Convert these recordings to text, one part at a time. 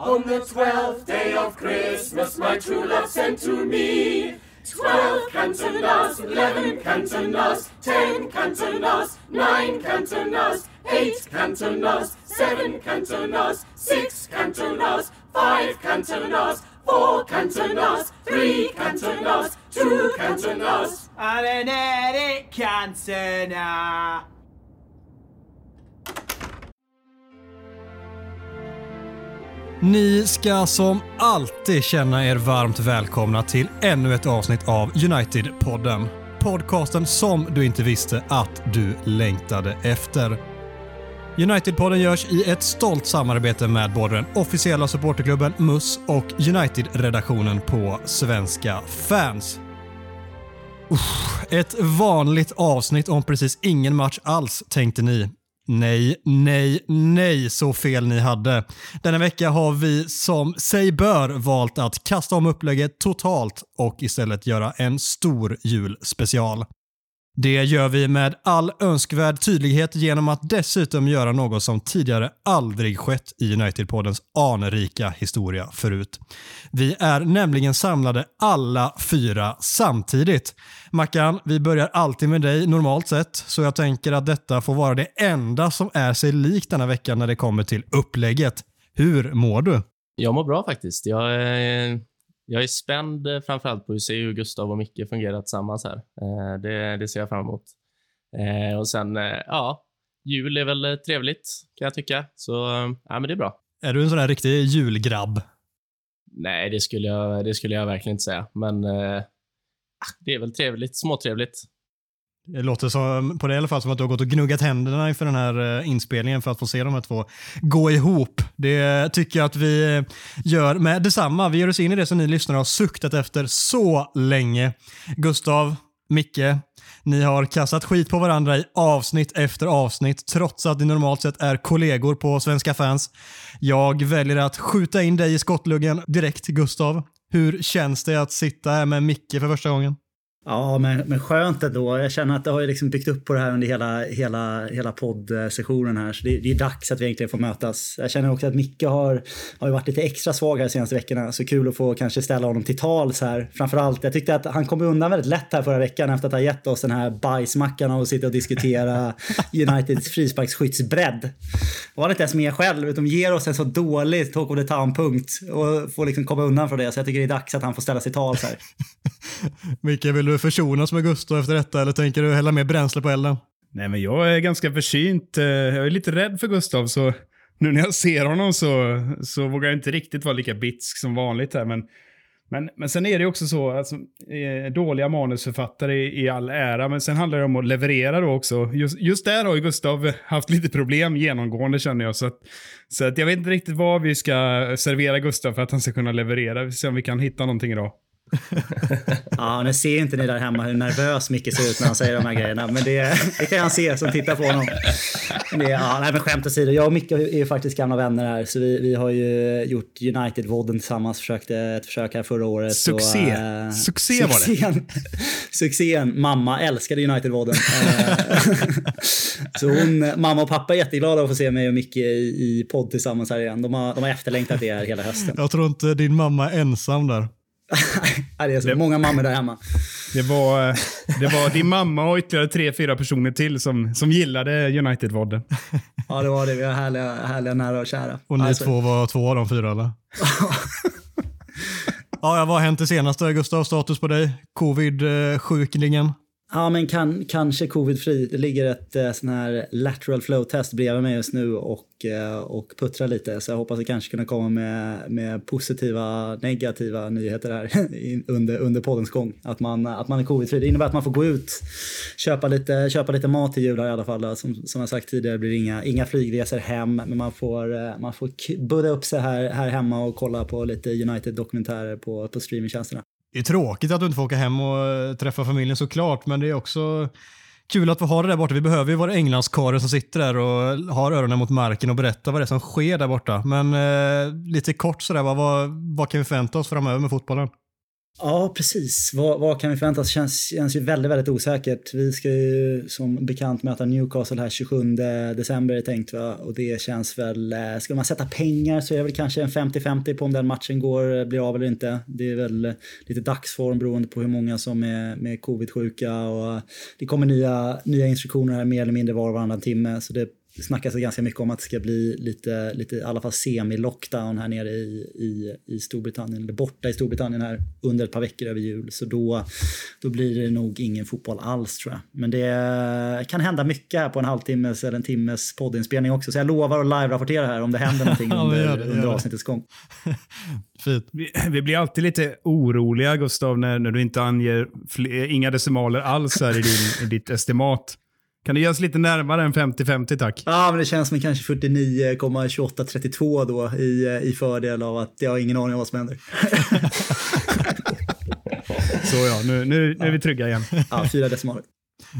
On the twelfth day of Christmas, my true love sent to me. Twelve cantonas, eleven cantonas, ten cantonas, nine cantonas, eight cantonas, seven cantonas, six cantonas, five cantonas, four cantonas, three cantonas, two cantonas. Alla är det cancerna. Ni ska som alltid känna er varmt välkomna till ännu ett avsnitt av United-podden. Podcasten som du inte visste att du längtade efter. United-podden görs i ett stolt samarbete med både den officiella supporterklubben MUS och United-redaktionen på Svenska fans. Uff, ett vanligt avsnitt om precis ingen match alls, tänkte ni. Nej, nej, nej så fel ni hade. Denna vecka har vi som sig bör valt att kasta om upplägget totalt och istället göra en stor julspecial. Det gör vi med all önskvärd tydlighet genom att dessutom göra något som tidigare aldrig skett i United-poddens anrika historia förut. Vi är nämligen samlade alla fyra samtidigt. Mackan, vi börjar alltid med dig normalt sett, så jag tänker att detta får vara det enda som är sig likt denna vecka när det kommer till upplägget. Hur mår du? Jag mår bra faktiskt. Jag är, jag är spänd eh, framförallt på att se hur Gustav och Micke fungerar tillsammans här. Eh, Det, det ser jag fram emot. Eh, Och sen, ja, jul är väl trevligt kan jag tycka. Så, ja men det är bra. Är du en sån där riktig julgrabb? Nej, det skulle jag, det skulle jag verkligen inte säga. Men eh, det är väl trevligt, småtrevligt. Det låter som, på det i alla fall som att du har gått och gnuggat händerna inför den här eh, inspelningen för att få se de här två gå ihop. Det tycker jag att vi gör med detsamma. Vi ger oss in i det som ni lyssnare har suktat efter så länge. Gustav, Micke, ni har kastat skit på varandra i avsnitt efter avsnitt trots att ni normalt sett är kollegor på Svenska fans. Jag väljer att skjuta in dig i skottluggen direkt, Gustav. Hur känns det att sitta här med Micke för första gången? Ja, men, men skönt ändå. Jag känner att det har ju liksom byggt upp på det här under hela, hela, hela poddsessionen här. Så det, det är dags att vi egentligen får mötas. Jag känner också att Micke har, har varit lite extra svag här de senaste veckorna. Så kul att få kanske ställa honom till tals här. Framförallt, jag tyckte att han kom undan väldigt lätt här förra veckan efter att ha gett oss den här bajsmackan att sitta och diskutera Uniteds frisparksskyttsbredd. Och han är inte ens med själv, utan ger oss en så dålig talk of the town-punkt och får liksom komma undan från det. Så jag tycker det är dags att han får ställa sig till tals här. Micke, vill du försonas med Gustav efter detta eller tänker du hälla mer bränsle på elden? Nej, men jag är ganska försynt. Eh, jag är lite rädd för Gustav, så nu när jag ser honom så, så vågar jag inte riktigt vara lika bitsk som vanligt här. Men, men, men sen är det också så, alltså, eh, dåliga manusförfattare i, i all ära, men sen handlar det om att leverera då också. Just, just där har ju Gustav haft lite problem genomgående känner jag. Så, att, så att jag vet inte riktigt vad vi ska servera Gustav för att han ska kunna leverera. Vi får se om vi kan hitta någonting idag. Ja, nu ser inte ni där hemma hur nervös Micke ser ut när han säger de här grejerna. Men det, det kan han se som tittar på honom. Det, ja, nej, men skämt åsido, jag och Micke är ju faktiskt gamla vänner här. Så vi, vi har ju gjort United-vodden tillsammans, försökte ett försök här förra året. Succé. Och, eh, Succé var det. succén, Succén. Mamma älskade United-vodden. Eh, så hon, mamma och pappa är jätteglada att få se mig och Micke i, i podd tillsammans här igen. De har, de har efterlängtat det här hela hösten. Jag tror inte din mamma är ensam där. Det är så många mammor där hemma. Det var, det var din mamma och ytterligare tre, fyra personer till som, som gillade United-vodden. Ja, det var det. Vi har härliga, härliga nära och kära. Och ni Alltså, två var två av de fyra eller? ja, vad har hänt det senaste? Gustav, status på dig? Covid-sjuklingen? Ja, men kan, kanske covid-fri. Det ligger ett eh, sån här lateral flow-test bredvid mig just nu och, eh, och puttrar lite. Så jag hoppas att kanske kunna komma med, med positiva, negativa nyheter här under, under poddens gång. Att man, att man är covid-fri. Det innebär att man får gå ut, köpa lite, köpa lite mat till jul här i alla fall. Som, som jag sagt tidigare blir det inga, inga flygresor hem, men man får, eh, man får budda upp sig här, här hemma och kolla på lite United-dokumentärer på, på streamingtjänsterna. Det är tråkigt att du inte får åka hem och eh, träffa familjen såklart, men det är också kul att få ha det där borta. Vi behöver ju våra Englandskarlar som sitter där och har öronen mot marken och berättar vad det är som sker där borta. Men eh, lite kort sådär, vad, vad, vad kan vi förvänta oss framöver med fotbollen? Ja, precis. Vad, vad kan vi förvänta oss? Det känns, känns ju väldigt, väldigt osäkert. Vi ska ju som bekant möta Newcastle här 27 december är tänkt va? och det känns väl, eh, ska man sätta pengar så är det väl kanske en 50-50 på om den matchen går, eh, blir av eller inte. Det är väl eh, lite dagsform beroende på hur många som är med covid-sjuka och det kommer nya, nya instruktioner här mer eller mindre var och varannan timme så det det snackas ganska mycket om att det ska bli lite, lite i alla fall semi-lockdown här nere i, i, i Storbritannien, eller borta i Storbritannien här under ett par veckor över jul. Så då, då blir det nog ingen fotboll alls tror jag. Men det kan hända mycket här på en halvtimmes eller en timmes poddinspelning också. Så jag lovar att live-rapportera här om det händer någonting ja, under, det, under avsnittets gång. Fint. Vi, vi, blir alltid lite oroliga, Gustav, när, när du inte anger fler, inga decimaler alls här i, din, i ditt estimat. Kan du ge oss lite närmare än 50-50 tack? Ja, men det känns som kanske 49,2832 då i, i fördel av att jag har ingen aning om vad som händer. Så ja, nu, nu, nu är vi trygga igen. Ja, fyra decimaler.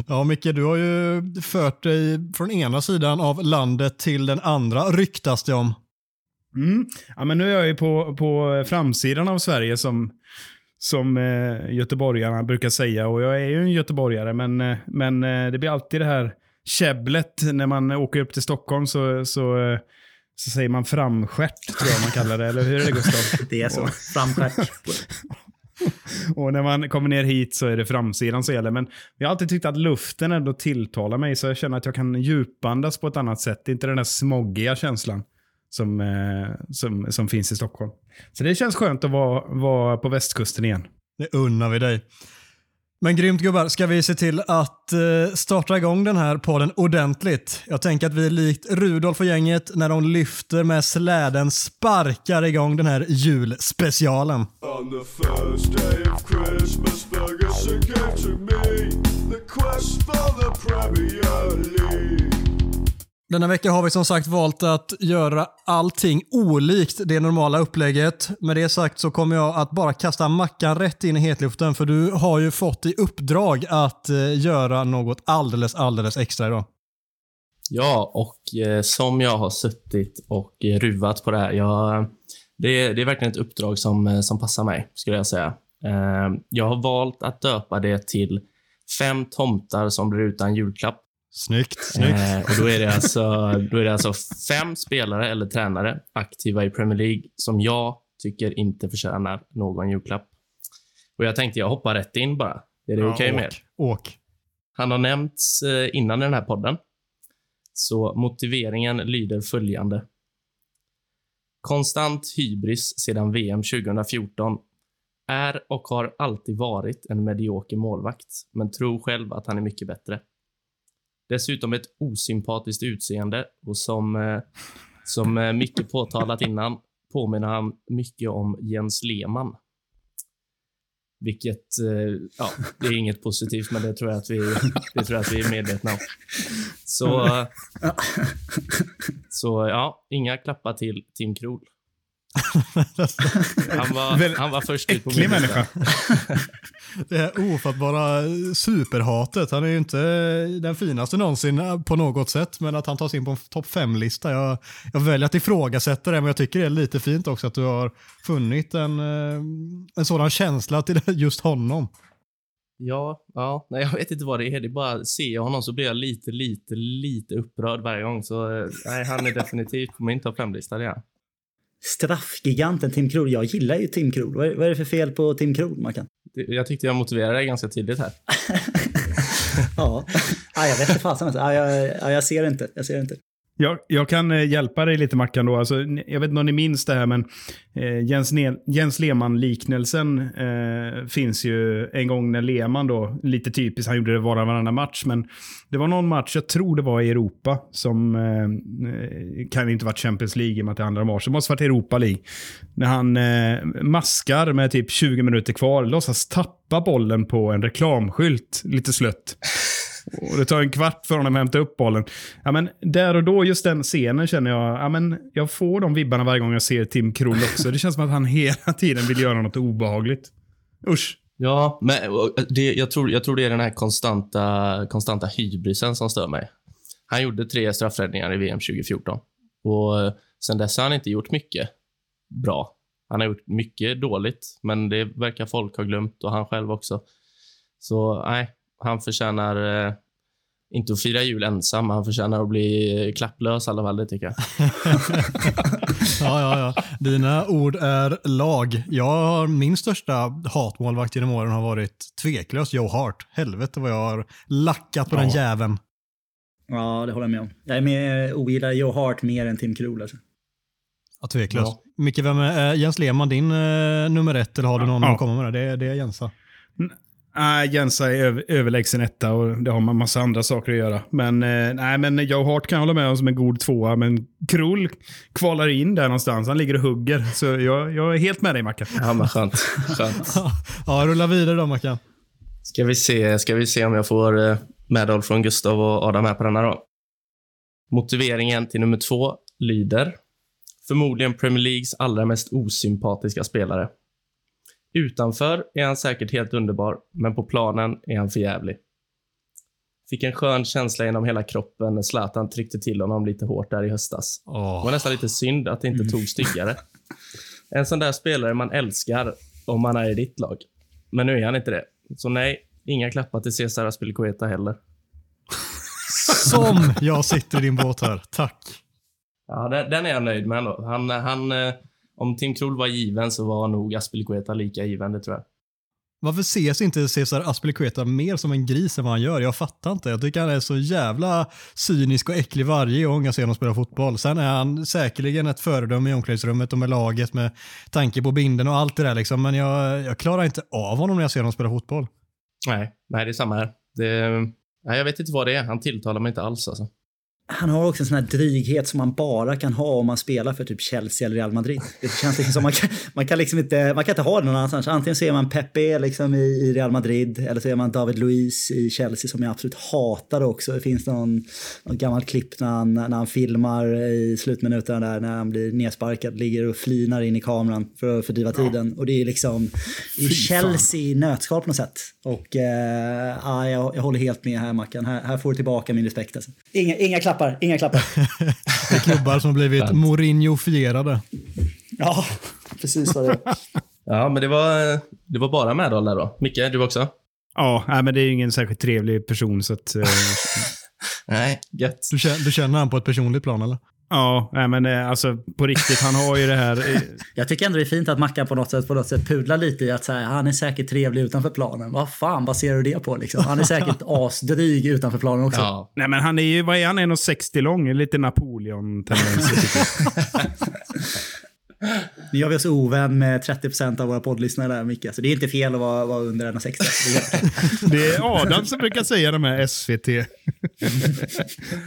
Ja, Micke, du har ju fört dig från ena sidan av landet till den andra, ryktas det om. Mm. Ja, men nu är jag ju på, på framsidan av Sverige som som eh, göteborgarna brukar säga. Och jag är ju en göteborgare, men, eh, men eh, det blir alltid det här käbblet när man åker upp till Stockholm så, så, eh, så säger man framskärt, tror jag man kallar det. Eller hur är det Gustav? Det är så. Framskärt. och när man kommer ner hit så är det framsidan som gäller. Men jag har alltid tyckt att luften ändå tilltalar mig, så jag känner att jag kan djupandas på ett annat sätt. Inte den där smoggiga känslan som, eh, som, som finns i Stockholm. Så det känns skönt att vara, vara på västkusten igen. Det unnar vi dig. Men grymt gubbar, ska vi se till att eh, starta igång den här podden ordentligt? Jag tänker att vi likt Rudolf och gänget när de lyfter med släden sparkar igång den här julspecialen denna vecka har vi som sagt valt att göra allting olikt det normala upplägget. Med det sagt så kommer jag att bara kasta Mackan rätt in i hetluften för du har ju fått i uppdrag att eh, göra något alldeles, alldeles extra idag. Ja, och eh, som jag har suttit och eh, ruvat på det här. Jag, det, det, är verkligen ett uppdrag som, eh, som passar mig, skulle jag säga. Eh, jag har valt att döpa det till Fem tomtar som blir utan julklapp. Snyggt. snyggt. Eh, och då är, det alltså, då är det alltså fem spelare eller tränare aktiva i Premier League som jag tycker inte förtjänar någon julklapp. Och jag tänkte jag hoppar rätt in bara. Är det ja, okej okay med Åk. Han har nämnts eh, innan i den här podden. Så motiveringen lyder följande. Konstant hybris sedan VM 2014 är och har alltid varit en medioker målvakt, men tror själv att han är mycket bättre. Dessutom ett osympatiskt utseende och som, eh, som eh, Micke påtalat innan påminner han mycket om Jens Lehmann. Vilket, eh, ja, det är inget positivt, men det tror jag att vi, det tror jag att vi är medvetna om. Så, så ja, inga klappar till Tim Krul. Han var, han var först ut på min människa. Det här ofattbara superhatet. Han är ju inte den finaste någonsin på något sätt, men att han tas in på en topp fem-lista. Jag, jag väljer att ifrågasätta det, men jag tycker det är lite fint också att du har funnit en, eh, en sådan känsla till just honom. Ja, ja, nej, jag vet inte vad det är. Det är bara ser jag honom så blir jag lite, lite, lite upprörd varje gång. Så eh, nej, han är definitivt på min topp fem-lista. Straffgiganten Tim Krul. Jag gillar ju Tim Krul. Vad är, vad är det för fel på Tim Krul, Mackan? Jag tyckte jag motiverade det ganska tydligt här. ja. ja, jag vet inte fasen. Ja, jag, ja, jag ser inte. Jag ser inte. Jag, jag kan eh, hjälpa dig lite Mackan då. Alltså, jag vet inte om ni minns det här men eh, Jens, Jens Lehmann-liknelsen eh, finns ju en gång när Lehmann då, lite typiskt, han gjorde det var och varannan match, men det var någon match, jag tror det var i Europa, som eh, kan inte varit Champions League i och med att det handlar om Arsenal, det måste varit Europa League. När han eh, maskar med typ 20 minuter kvar, låtsas tappa bollen på en reklamskylt, lite slött. Och det tar en kvart för honom att hämta upp bollen. Ja, men där och då, just den scenen känner jag, ja, men jag får de vibbarna varje gång jag ser Tim Krull också. Det känns som att han hela tiden vill göra något obehagligt. Usch. Ja, men det, jag, tror, jag tror det är den här konstanta, konstanta hybrisen som stör mig. Han gjorde tre straffräddningar i VM 2014. Och eh, sen dess har han inte gjort mycket bra. Han har gjort mycket dåligt, men det verkar folk ha glömt och han själv också. Så nej, han förtjänar eh, inte att fira jul ensam. Han förtjänar att bli klapplös i alla fall, det tycker jag. Ja, ja, ja. Dina ord är lag. Jag har, min största hatmålvakt genom åren har varit tveklöst Joe Hart. Helvete vad jag har lackat på den jäveln. Ja, det håller jag med om. Jag är mer ogillar Joe Hart mer än Tim Krul. Alltså. Ja, tveklöst. Ja. Micke, vem är, äh, Jens Lehmann din äh, nummer ett eller har du någon Ja. att komma med? Det, det är Jensa. Nej, Jensa är över, överlägsen etta och det har man massa andra saker att göra. Men, eh, nej, men Joe Hart kan jag hålla med om som en god tvåa, men Krull kvalar in där någonstans. Han ligger och hugger. Så jag, jag är helt med dig, Mackan. Ja, men skönt. skönt. Ja, rulla vidare då Mackan. Ska vi se, ska vi se om jag får eh, medhåll från Gustav och Adam här på denna då. Motiveringen till nummer två lyder förmodligen Premier Leagues allra mest osympatiska spelare. Utanför är han säkert helt underbar, men på planen är han för jävlig. Fick en skön känsla genom hela kroppen när Zlatan tryckte till honom lite hårt där i höstas. Det var nästan lite synd att det inte tog styggare. En sån där spelare man älskar om man är i ditt lag. Men nu är han inte det. Så nej, inga klappar till Cesar Aspilicueta heller. Som jag sitter i din båt här. Tack. Ja, den, den är jag nöjd med ändå. Han, han, eh, om Tim Krul var given så var nog Aspilicueta lika given, det tror jag. Varför ses inte Cesar Aspilicueta mer som en gris än vad han gör? Jag fattar inte. Jag tycker han är så jävla cynisk och äcklig varje gång jag ser honom spela fotboll. Sen är han säkerligen ett föredöme i omklädningsrummet och med laget med tanke på binden och allt det där liksom. Men jag, jag klarar inte av honom när jag ser honom spela fotboll. Nej, nej det är samma här. Det, nej, jag vet inte vad det är. Han tilltalar mig inte alls alltså. Han har också en sån här dryghet som man bara kan ha om man spelar för typ Chelsea eller Real Madrid. Det känns liksom som man kan, man kan liksom inte, man kan inte ha det någon annanstans. Antingen så är man Pepe liksom i, i Real Madrid eller så är man David Luiz i Chelsea som jag absolut hatar också. Det finns någon, någon gammalt klipp när han, när han filmar i slutminuterna där när han blir nedsparkad, ligger och flinar in i kameran för att fördriva tiden. Och det är liksom är Chelsea i nötskal på något sätt. Och eh, ja, jag, jag håller helt med här Mackan. Här, här får du tillbaka min respekt. Alltså. Inga, inga klappar, inga klappar. Det är klubbar som blivit Mourinho-fierade. Ja, precis vad det är. Ja, men det var, det var bara medhåll där då. Micke, du också? Ja, nej, men det är ju ingen särskilt trevlig person så att... Eh, Nej, gött. Du känner, du känner han på ett personligt plan eller? Ja, nej, men eh, alltså på riktigt, han har ju det här... Eh, Jag tycker ändå det är fint att Mackan på något sätt, på något sätt pudlar lite i att så här, han är säkert trevlig utanför planen. Vad fan baserar du det på liksom? Han är säkert asdryg utanför planen också. Ja, nej, men han är ju, vad är han, 1,60 lång? Lite Napoleon-tendenser. Nu gör vi oss ovän med 30% av våra poddlyssnare där Micke. Så det är inte fel att vara, vara under 1,60. Det är- Det är Adam som brukar säga de här SVT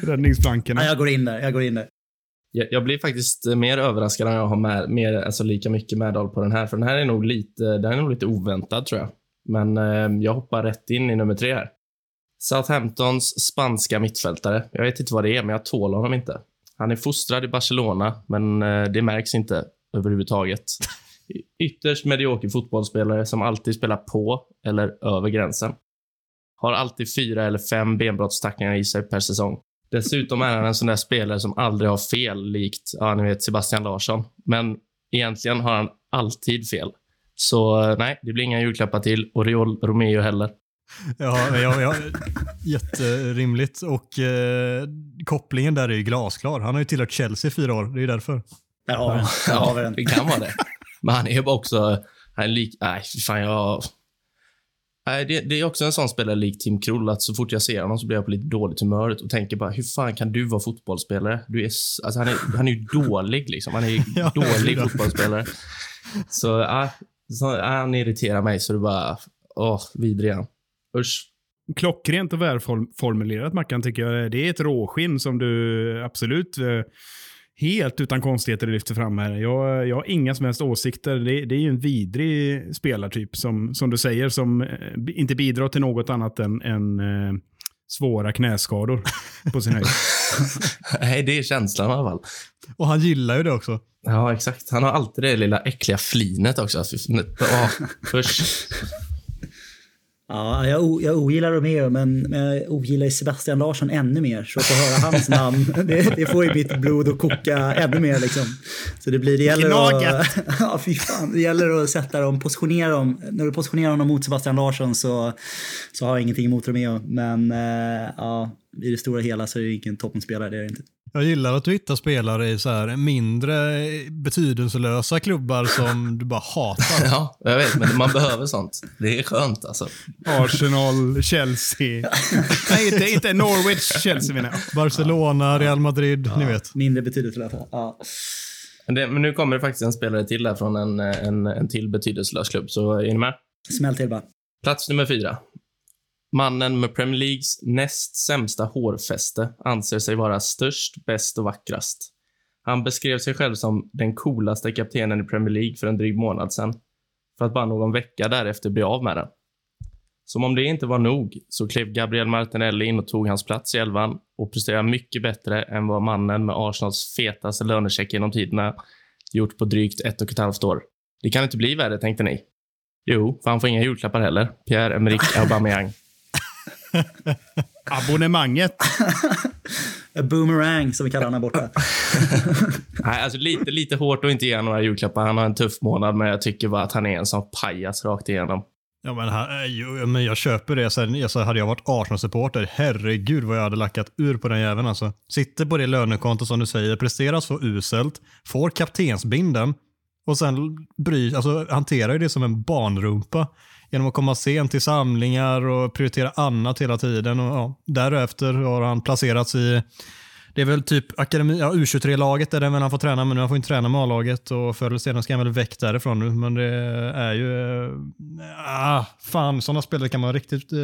räddningsplankorna. Ja, jag går in där, jag går in där. Jag, jag blir faktiskt eh, mer överraskad när jag har med, mer, alltså lika mycket medhåll på den här. För den här är nog lite, den är nog lite oväntad tror jag. Men eh, jag hoppar rätt in i nummer tre här. Southamptons spanska mittfältare. Jag vet inte vad det är, men jag tål honom inte. Han är fostrad i Barcelona, men eh, det märks inte överhuvudtaget. Ytterst medioker fotbollsspelare som alltid spelar på eller över gränsen. Har alltid fyra eller fem benbrottstacklingar i sig per säsong. Dessutom är han en sån där spelare som aldrig har fel, likt ja, ni vet Sebastian Larsson. Men egentligen har han alltid fel. Så eh, nej, det blir inga julklappar till Oriol Romeo heller. Ja, ja, ja, jätterimligt. Och eh, kopplingen där är ju glasklar. Han har ju tillhört Chelsea i fyra år. Det är ju därför. Har vi den. det kan vara det. Men han är ju bara också... Han är lik... Nej, fan jag... Nej, det, det är också en sån spelare lik Tim Krull, att så fort jag ser honom så blir jag på lite dåligt humör och tänker bara, hur fan kan du vara fotbollsspelare? Du är, alltså, han, är, han är ju dålig liksom. Han är ju Ja, dålig fotbollsspelare. Så, ja, så ja, han irriterar mig så det bara, åh, vidrig. Usch. Klockrent och välformulerat Mackan tycker jag. Det är ett råskinn som du absolut eh, helt utan konstigheter lyfter fram här. Jag, jag har inga som helst åsikter. Det, det är ju en vidrig spelartyp som, som du säger som eh, inte bidrar till något annat än, än eh, svåra knäskador på sin höjd. Nej, det är känslan i alla fall. Och han gillar ju det också. Ja, exakt. Han har alltid det lilla äckliga flinet också. Åh, usch. Ja, jag, ogillar Romeo, men, jag ogillar Sebastian Larsson ännu mer. Så att få höra hans namn, det, det får ju mitt blod att koka ännu mer. Liksom. Så det blir, det gäller Gnaget. att... ja, fy fan. Det gäller att sätta dem, positionera dem. När du positionerar honom mot Sebastian Larsson så, så har jag ingenting emot Romeo. Men eh, ja, i det stora hela så är det ingen toppenspelare, det är det inte. Jag gillar att du hittar spelare i så här mindre betydelselösa klubbar som du bara hatar. Ja, jag vet, men man behöver sånt. Det är skönt alltså. Arsenal, Chelsea. Nej, inte, inte Norwich, Chelsea menar jag. Barcelona, Real Madrid, ni vet. Mindre betydelselösa. Ja. Men, det, men nu kommer det faktiskt en spelare till där från en, en, en till betydelselös klubb, så är ni med? Smäll till bara. Plats nummer fyra. Mannen med Premier Leagues näst sämsta hårfäste anser sig vara störst, bäst och vackrast. Han beskrev sig själv som den coolaste kaptenen i Premier League för en dryg månad sedan, för att bara någon vecka därefter bli av med den. Som om det inte var nog så klev Gabriel Martinelli in och tog hans plats i elvan och presterade mycket bättre än vad mannen med Arsenals fetaste lönecheck genom tiderna gjort på drygt ett och ett halvt år. Det kan inte bli värre, tänkte ni. Jo, för han får inga julklappar heller. Pierre-Emerick Aubameyang. Abonnemanget. Boomerang som vi kallar honom här borta. Nej, alltså lite, lite hårt att inte ge några julklappar. Han har en tuff månad, men jag tycker bara att han är en sån pajas rakt igenom. Ja, men, han, ju- men jag köper det. Sen, alltså, hade jag varit Arsenal-supporter, herregud vad jag hade lackat ur på den jäveln. Alltså. Sitter på det lönekonto som du säger, presterar så uselt, får kaptensbinden och sen bry, alltså, hanterar ju det som en barnrumpa genom att komma sent till samlingar och prioritera annat hela tiden. Och, ja, därefter har han placerats i det är väl typ akademi, ja, U23-laget är det väl han får träna, men nu han får inte träna med A-laget och förr eller senare ska han väl väck därifrån nu. Men det är ju... Äh, fan, sådana spelare kan man riktigt Äh,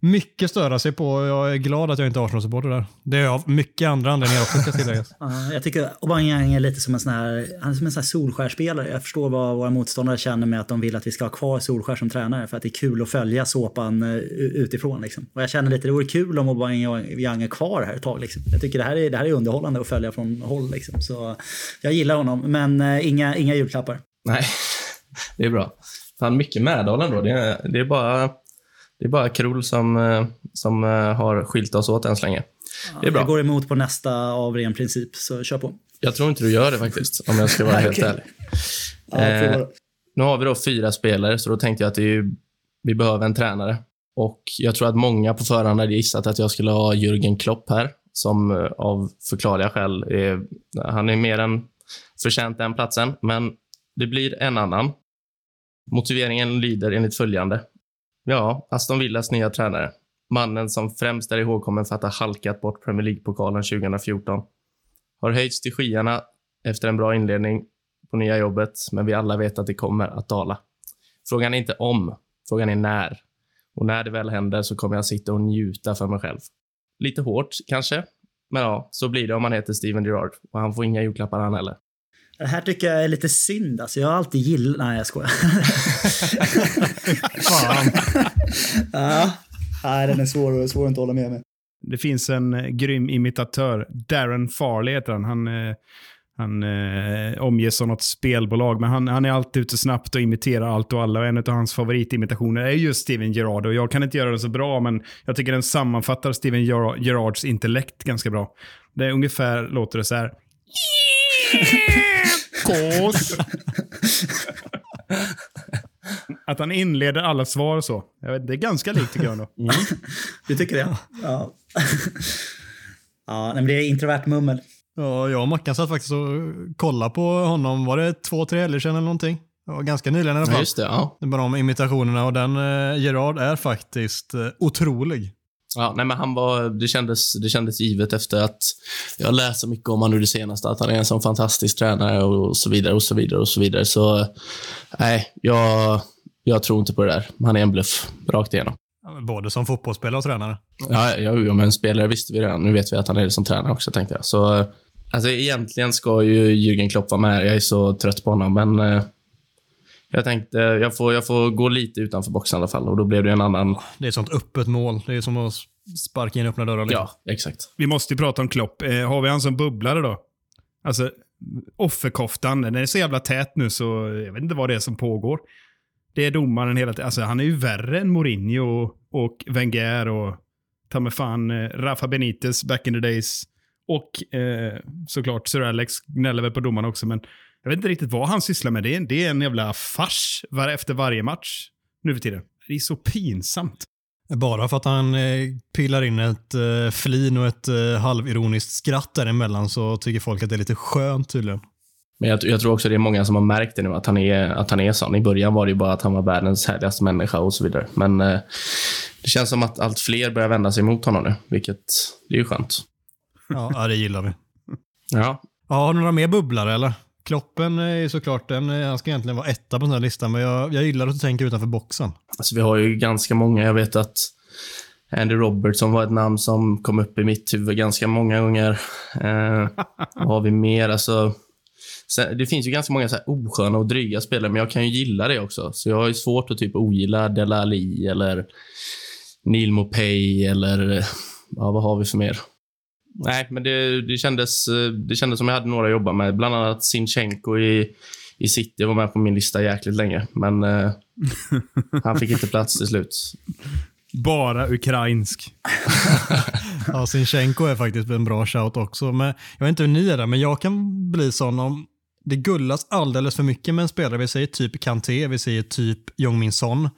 mycket störa sig på. Jag är glad att jag inte är Arsenal-supporter där. Det är av mycket andra anledningar också ska tilläggas. Ja, jag tycker Aubameyang är lite som en sån här, han är som en sån här solskärspelare. Jag förstår vad våra motståndare känner med att de vill att vi ska ha kvar Solskär som tränare för att det är kul att följa såpan eh, utifrån. Liksom. Och jag känner lite, det vore kul om Aubameyang är kvar här ett tag. Liksom. Jag tycker det här, är, det här är underhållande att följa från håll. Liksom. Så jag gillar honom, men eh, inga, inga julklappar. Nej, det är bra. Fan, mycket medhåll ändå. Det är, det är bara, det är bara Krul som, eh, som eh, har skilt oss åt än så länge. Det är Jag bra. går emot på nästa av ren princip, så kör på. Jag tror inte du gör det faktiskt, om jag ska vara helt ärlig. Ja, Eh. Nu har vi då fyra spelare, så då tänkte jag att ju, vi behöver en tränare. Och jag tror att många på förhand hade gissat att jag skulle ha Jürgen Klopp här, som eh, av förklarliga skäl är, han är mer än förtjänt den platsen, men det blir en annan. Motiveringen lyder enligt följande. Ja, Aston Villas nya tränare. Mannen som främst är ihågkommen för att ha halkat bort Premier League-pokalen 2014. Har höjts till skyarna efter en bra inledning på nya jobbet, men vi alla vet att det kommer att dala. Frågan är inte om, frågan är när. Och när det väl händer så kommer jag sitta och njuta för mig själv. Lite hårt kanske, men ja, så blir det om man heter Steven Gerrard. Och han får inga julklappar han heller. Det här tycker jag är lite synd. Alltså, jag har alltid gillat... Nej, jag skojar. Fan. ja. Nej, den är svår, svår att inte hålla med mig. Det finns en eh, grym imitatör. Darren Farley heter han. Han, eh, han eh, omges av något spelbolag, men han, han är alltid ute snabbt och imiterar allt och alla. Och en av hans favoritimitationer är just Steven Gerrard. Och jag kan inte göra det så bra, men jag tycker den sammanfattar Steven Gerrards intellekt ganska bra. Det är ungefär låter det så här. Kås. Att han inleder alla svar så. Jag vet, det är ganska likt tycker jag ändå. Du tycker det? Ja. ja, men det är introvert mummel. Ja, jag och Mackan satt faktiskt och kollade på honom, var det två, tre helger sedan eller någonting? Det var ganska nyligen i alla Ja, fall. just det. Ja. Det är bara de imitationerna och den eh, Gerard är faktiskt eh, otrolig. Ja, nej, men han var, det, kändes, det kändes givet efter att jag läst så mycket om honom det senaste, att han är en sån fantastisk tränare och så vidare och så vidare och så vidare. Så nej, jag, jag tror inte på det där. Han är en bluff, rakt igenom. Både som fotbollsspelare och tränare. Ja, ja, ja men spelare visste vi redan. Nu vet vi att han är det som tränare också, tänkte jag. Så alltså, egentligen ska ju Jürgen Klopp vara med. Jag är så trött på honom, men eh, jag tänkte jag får, jag får gå lite utanför boxen i alla fall och då blev det en annan. Det är ett sånt öppet mål. Det är som att sparka in öppna dörrar. liksom. Ja, exakt. Vi måste ju prata om Klopp. Eh, har vi han som bubblare då? Alltså, offerkoftan, den är så jävla tät nu så jag vet inte vad det är som pågår. det är domaren hela tiden. Alltså han är ju värre än Mourinho och, och Wenger och ta mig fan eh, Rafa Benitez back in the days. Och eh, såklart Sir Alex gnäller väl på domarna också, men jag vet inte riktigt vad han sysslar med. Det är, det är en jävla fars var, efter varje match nu för tiden. Det är så pinsamt. Bara för att han eh, pillar in ett eh, flin och ett eh, halvironiskt skratt däremellan så tycker folk att det är lite skönt tydligen. Men jag, jag, tror också det är många som har märkt det nu, att han, är, att han är sån. I början var det ju bara att han var världens härligaste människa och så vidare. Men eh, det känns som att allt fler börjar vända sig mot honom nu, vilket det är ju skönt. Ja, det gillar vi. Ja. ja har du några mer bubblare eller? Kloppen är såklart, den, han ska egentligen vara etta på den här listan, men jag, jag gillar att du tänker utanför boxen. Alltså, vi har ju ganska många. Jag vet att Andy Robertson var ett namn som kom upp i mitt huvud ganska många gånger. Eh, vad har vi mer? Alltså, det finns ju ganska många så här osköna och dryga spelare, men jag kan ju gilla det också. Så jag har ju svårt att typ ogilla Delali eller Neil Mopay eller ja, vad har vi för mer? Nej, men det, det, kändes, det kändes som jag hade några att jobba med. Bland annat Sinchenko i, i City var med på min lista jäkligt länge, men eh, han fick inte plats till slut. Bara ukrainsk. ja, Sinchenko är faktiskt en bra shout också. Men jag vet inte hur ni är där, men jag kan bli sån om det gullas alldeles för mycket med en spelare. Vi säger typ Kanté, vi säger typ Jong-Min Son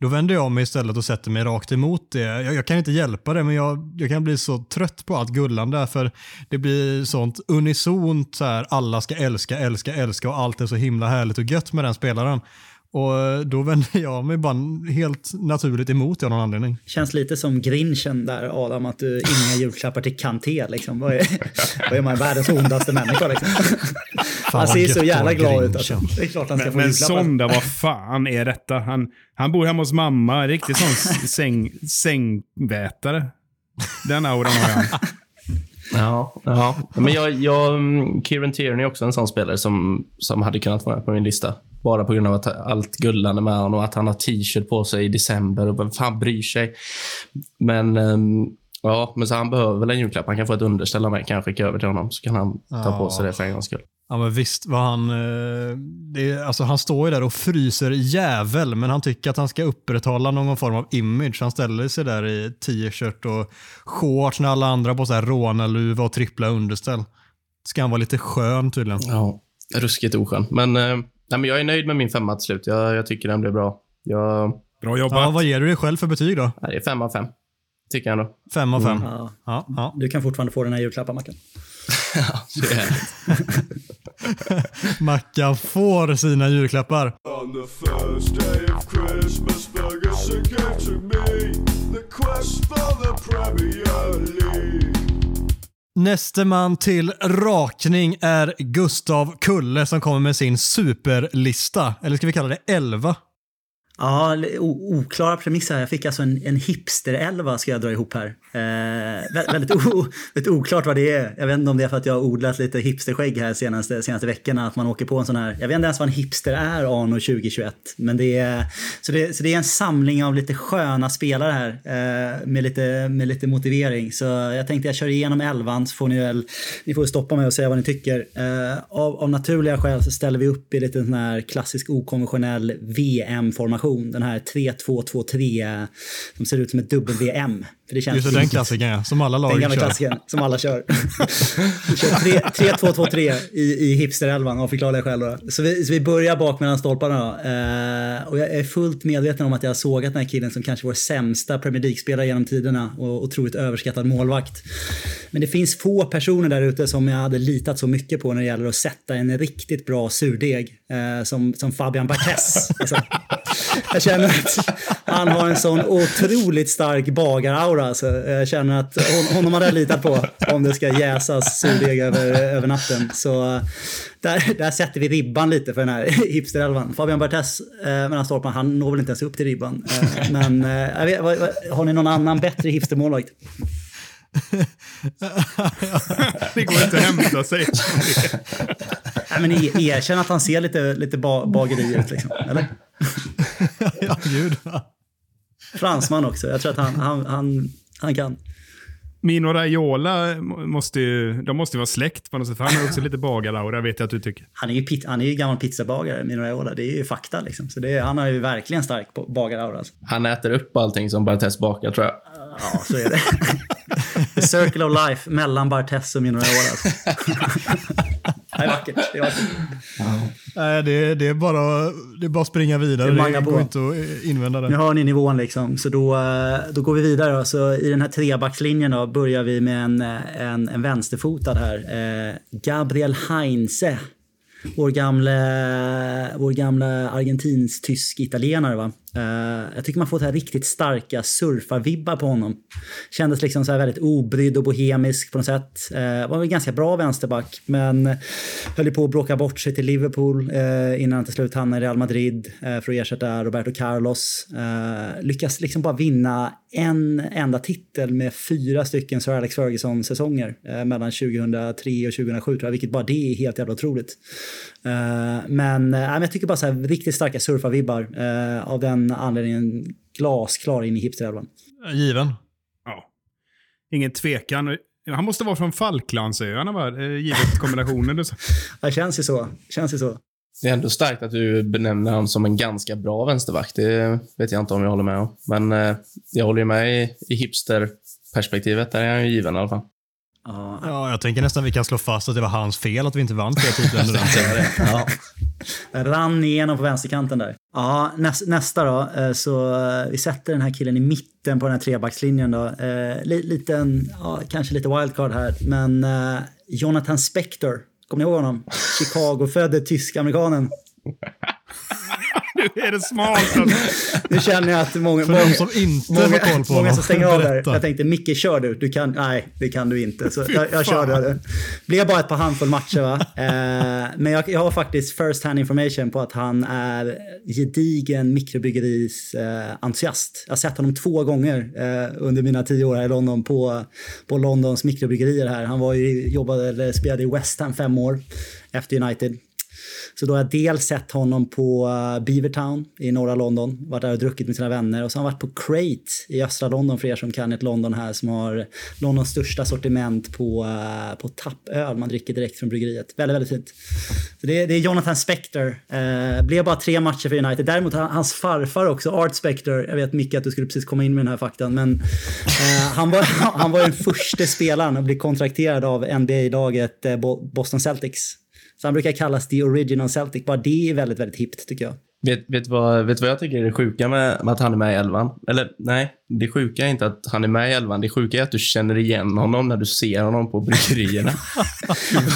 då vänder jag mig istället och sätter mig rakt emot det. Jag, jag kan inte hjälpa det, men jag, jag, kan bli så trött på allt gullande för det blir sånt unisont så här, alla ska älska, älska, älska och allt är så himla härligt och gött med den spelaren. Och eh, då vänder jag mig bara helt naturligt emot det av någon anledning. Känns lite som grinchen där Adam, att du inga julklappar till Kanté liksom. Vad är, vad är man, världens ondaste människa liksom? han ser så jävla glad ut. Alltså. Det är klart han ska men, få men. Sonda, vad fan är detta? Han, han bor hemma hos mamma, riktigt sån säng, sängvätare. Den auran har han. Ja, ja. men jag, jag, Kieran Tierney är också en sån spelare som, som hade kunnat vara på min lista. Bara på grund av att allt gullande med honom och att han har t-shirt på sig i december och vem fan bryr sig. Men, um, ja, men så han behöver väl en julklapp. Han kan få ett underställ av mig. Kan jag skicka över till honom så kan han ta på sig det för en gångs skull. Ja men visst var han, eh, det, alltså han står ju där och fryser jävel men han tycker att han ska upprätthålla någon form av image. Han ställer sig där i t-shirt och shorts när alla andra på så här rånarluva och trippla underställ. Ska han vara lite skön tydligen. Ja, ruskigt oskön. Men, eh, nej, men jag är nöjd med min femma till slut. Jag, jag tycker den blev bra. Jag, Bra jobbat. Ja, vad ger du dig själv för betyg då? det är fem av fem. Tycker jag ändå. Fem av fem. Ja. Ja, ja. Du kan fortfarande få den här julklappen, Mackan. Ja, det är Mackan får sina julklappar. On the first day of Christmas, Ferguson came to me. The quest for the Premier League. Näste man till rakning är Gustav Kulle som kommer med sin superlista. Eller ska vi kalla det 11? Ja, oklara premisser. Jag fick alltså en, en hipster-elva ska jag dra ihop här. Eh, väldigt, o- väldigt oklart vad det är. Jag vet inte om det är för att jag har odlat lite hipsterskägg här senaste, senaste veckorna. Att man åker på en sån här, jag vet inte ens vad en hipster är anno 2021. Men det är, så, det, så det är en samling av lite sköna spelare här eh, med, lite, med lite motivering. Så jag tänkte jag kör igenom elvan så får ni väl, ni får stoppa mig och säga vad ni tycker. Eh, av, av naturliga skäl så ställer vi upp i lite sån här klassisk okonventionell VM-formation. Den här 3-2-2-3 som ser ut som ett WM. För det känns Just det, den klassikern ja, som alla den lag gamla kör. som alla kör. kör 3-2-2-3 i, i hipsterelvan av förklarliga skäl. Så, vi, så vi börjar bak mellan stolparna. Då. Eh, och jag är fullt medveten om att jag har sågat den här killen som kanske vår sämsta Premier League-spelare genom tiderna och otroligt överskattad målvakt. Men det finns få personer där ute som jag hade litat så mycket på när det gäller att sätta en riktigt bra surdeg eh, som, som Fabian Barthez. Alltså, jag känner att han har en sån otroligt stark bagaraura. Så Jag känner att hon, honom hade jag litat på om det ska jäsas surdeg över, över natten. Så eh, där, där sätter vi ribban lite för den här hipsterelvan. Fabian Barthez eh, mellan stolparna, han når väl inte ens upp till ribban. Eh, men eh, jag vet, har ni någon annan bättre hipstermålvakt? Det går inte att hämta sig. Nej, men er- erkänn att han ser lite, lite ba, bageri ut liksom. Eller? ja, gud. Fransman också. Jag tror att han, han, han, han kan. Mino Raiola måste ju, de måste ju vara släkt på något sätt. för Han har också lite bagaraura, vet jag att du tycker. Han är ju, pit, han är ju gammal pizzabagare, Mino Raiola. Det är ju fakta liksom. Så det är, han har ju verkligen stark på- bagaraura. Alltså. Han äter upp allting som Bartes bakar, tror jag. Ja, så är det. The circle of life mellan Bartes och Mino Raiola. Alltså. det är vackert. Det är vackert. Nej, det, det, är bara, det är bara att springa vidare. Det är Det, går inte att invända det. Nu hör ni nivån liksom, så då, eh, då går vi vidare. Då. Så I den här trebackslinjen då börjar vi med en, eh, en, en vänsterfotad här. Eh, Gabriel Heinze. Vår gamla, vår gamla argentinsk-tysk-italienare. Va? Eh, jag tycker man får så här riktigt starka surfarvibbar på honom. Kändes liksom så här väldigt obrydd och bohemisk på något sätt. Eh, var väl ganska bra vänsterback, men höll ju på att bråka bort sig till Liverpool eh, innan han till slut hamnade i Real Madrid för att ersätta Roberto Carlos. Lyckas liksom bara vinna en enda titel med fyra stycken Sir Alex Ferguson-säsonger mellan 2003 och 2007 tror jag, vilket bara det är helt jävla otroligt. Men, men jag tycker bara så här riktigt starka surfarvibbar av den anledningen glasklar in i hipsterelvan. Given. Ja. Ingen tvekan. Han måste vara från Falklandsöarna, va? Eh, givet kombinationen. Det känns ju så. Känns ju så. Det är ändå starkt att du benämner honom som en ganska bra vänsterback. Det vet jag inte om jag håller med om. Men eh, jag håller ju med i, i hipsterperspektivet. Där är han ju given i alla fall. Ja, Ja, jag tänker nästan vi kan slå fast att det var hans fel att vi inte vann fler titlar under den tiden. Ja. Rann igenom på vänsterkanten där. Ja, näs, nästa då. eh, Så eh, vi sätter den här killen i mitten på den här trebackslinjen då. Eh, li, liten, ja, kanske lite wildcard här, men Jonathan Spector. Kommer ni ihåg honom? Chicago-födde tysk-amerikanen. Nu är det smart. Alltså. Nu känner jag att många, För många, de som inte många, har koll på många som stänger av där. Jag tänkte, Micke kör du. du kan, nej, det kan du inte. Så jag, jag körde det. Blev bara ett par handfull matcher va. Eh, men jag, jag har faktiskt first hand information på att han är gedigen mikrobryggeris eh, entusiast. Jag har sett honom två gånger eh, under mina tio år här i London på, på Londons mikrobryggerier här. Han var ju, jobbade, eller spelade i West Ham fem år efter United. Så då har jag dels sett honom på eh, Beavertown i norra London, varit där och druckit med sina vänner. Och så har han varit på Crate i östra London för er som kan ett London här som har Londons största sortiment på, eh, på tappöl man dricker direkt från bryggeriet. Väldigt, väldigt fint. Så det, är- det är Jonathan Spector. Eh, blev bara tre matcher för United. Däremot hans farfar också, Art Spector. Jag vet Micke att du skulle precis komma in med den här faktan. Men eh, han, var, han var den första spelaren att bli kontrakterad av NBA-laget eh, Boston Celtics. Så han brukar kallas the original Celtic. Bara det är väldigt, väldigt hippt tycker jag. Vet, vet, vad, vet vad jag tycker är det sjuka med, med att han är med i elvan? Eller nej, det sjuka är inte att han är med i elvan. Det sjuka är att du känner igen honom när du ser honom på bryggerierna.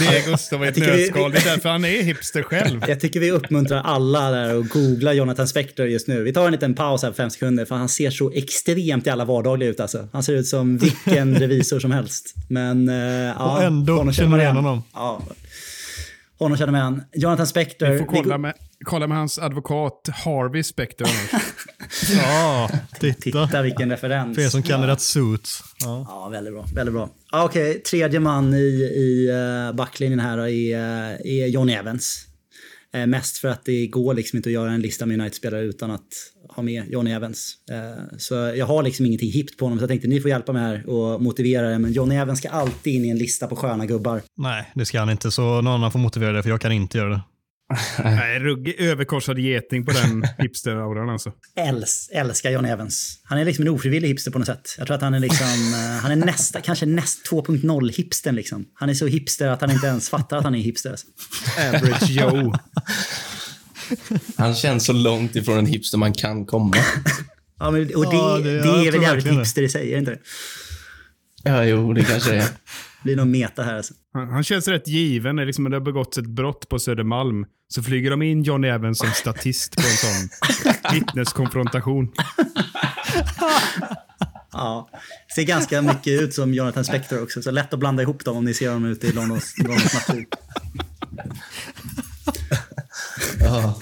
Det är Gustav i ett nötskal. Det är därför han är hipster själv. Jag tycker vi uppmuntrar alla där att googla Jonathan Spector just nu. Vi tar en liten paus här på fem sekunder för han ser så extremt i alla vardagliga ut alltså. Han ser ut som vilken revisor som helst. Men uh, ja, Och ändå känner man man igen honom. Ja. Honom känner man igen. Jonathan Spector. Vi får kolla med, kolla med hans advokat Harvey Specter. annars. Ja, titta. Titta vilken referens. För er som kan rätt suits. Ja. Ja, väldigt bra. Väldigt bra. Ah, Okej, tredje man i, i uh, backlinjen här då är, uh, är John Evans. Eh, mest för att det går liksom inte att göra en lista med United-spelare utan att ha med Johnny Evans. Eh, så jag har liksom ingenting hippt på honom så jag tänkte ni får hjälpa mig här och motivera det. Men Johnny Evans ska alltid in i en lista på sköna gubbar. Nej, det ska han inte. Så någon annan får motivera det, för jag kan inte göra det. Nej, ruggig överkorsad geting på den hipster-auran alltså. Äls, älskar John Evans. Han är liksom en ofrivillig hipster på något sätt. Jag tror att han är liksom, eh, han är nästa, kanske näst 2.0 hipstern liksom. Han är så hipster att han inte ens fattar att han är hipster. Alltså. Average Joe. Han känns så långt ifrån en hipster man kan komma. Ja, men, och det, Ja, det, det- är väl jävligt hipster i sig, är det inte det? Ja, jo, det kanske det är. Blir nog meta här alltså. Han, han känns rätt given. Det är Liksom, det har begåtts ett brott på Södermalm. Så flyger de in Johnny Evans som statist på en sån vittneskonfrontation. Ja, ser ganska mycket ut som Jonathan Spector också, så lätt att blanda ihop dem om ni ser dem ute i Londons, Londons natur. Ja.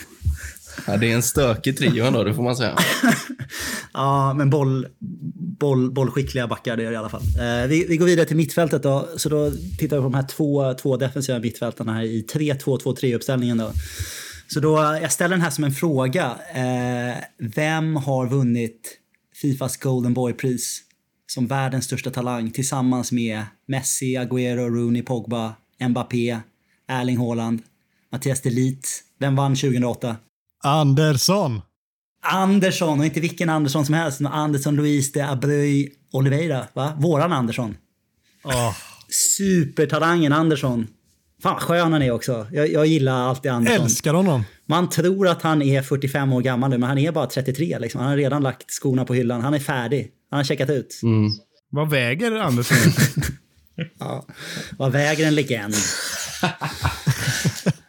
Ja, det är en stökig trio ändå, det får man säga. Ja, men boll, boll, bollskickliga backar det är det i alla fall. Eh, vi, vi går vidare till mittfältet då. Så då tittar vi på de här två, två defensiva mittfältarna här i 3-2-2-3-uppställningen då. Så då, jag ställer den här som en fråga. Eh, vem har vunnit Fifas Golden Boy-pris som världens största talang tillsammans med Messi, Agüero, Rooney, Pogba, Mbappé, Erling Haaland, Mattias Delit? Vem vann 2008? Andersson! Andersson, och inte vilken Andersson som helst. Andersson, Luis de Abreu, Oliveira. Va? Våran Andersson. Åh, Supertalangen Andersson. Fan vad skön han är också. Jag, jag gillar alltid Andersson. älskar honom. Man tror att han är 45 år gammal nu, men han är bara 33. Liksom. Han har redan lagt skorna på hyllan. Han är färdig. Han har checkat ut. Mm. Vad väger Andersson? Ja. Vad väger en legend?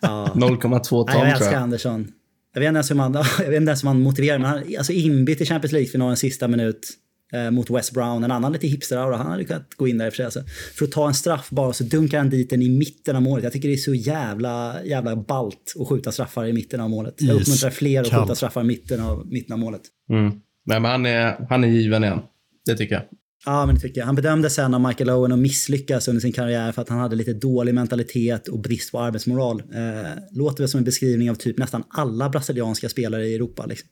Ja. 0,2 ton Nej, jag tror älskar jag. Andersson. Jag vet inte ens hur man, jag vet inte ens hur man motiverar, men han alltså inbytt i Champions League-finalen sista minut eh, mot West Brown. En annan lite hipster Han hade kunnat gå in där i och för sig. Alltså. För att ta en straff bara så dunkar han dit den i mitten av målet. Jag tycker det är så jävla, jävla balt att skjuta straffar i mitten av målet. Jag uppmuntrar fler att skjuta straffar i mitten av, mitten av målet. Mm. Nej, men han är, han är given igen. Det tycker jag. Ja, men det tycker jag. Han bedömdes sen av Michael Owen att misslyckas under sin karriär för att han hade lite dålig mentalitet och brist på arbetsmoral. Eh, låter väl som en beskrivning av typ nästan alla brasilianska spelare i Europa. Liksom.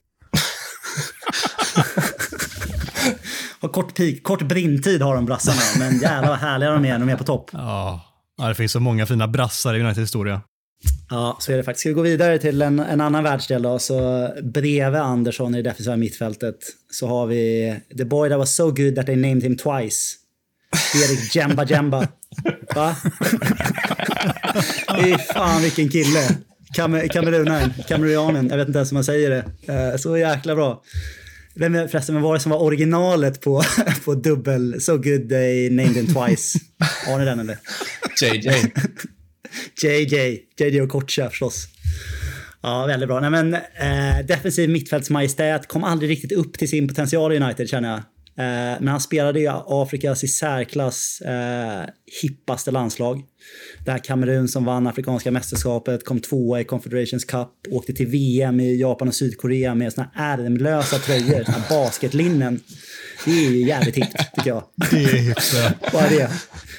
har kort, peak, kort brintid har de brassarna, men jävlar vad härliga de är när de är på topp. Ja. det finns så många fina brassar i Uniteds historia. Ja, så är det faktiskt. Ska vi gå vidare till en, en annan världsdel då? Så bredvid Andersson i det defensiva mittfältet så har vi the boy that was so good that they named him twice. Erik Jemba Jemba. Va? Fy fan vilken kille. Kam- Kamerunaren, kamerunianen, jag vet inte ens hur man säger det. Eh, Så jäkla bra. Vem förresten, vem var det som var originalet på, på dubbel So good they named him twice? Har ni den eller? JJ. JJ, JJ och Kocha förstås. Ja, väldigt bra. Nej, men, eh, defensiv mittfältsmajestät kom aldrig riktigt upp till sin potential i United känner jag. Eh, men han spelade i Afrikas i särklass eh, hippaste landslag. Det här Kamerun som vann Afrikanska mästerskapet, kom tvåa i Confederations Cup, åkte till VM i Japan och Sydkorea med såna ärmlösa tröjor, såna basketlinnen. Det är ju jävligt hippt tycker jag. Det är. Bara det.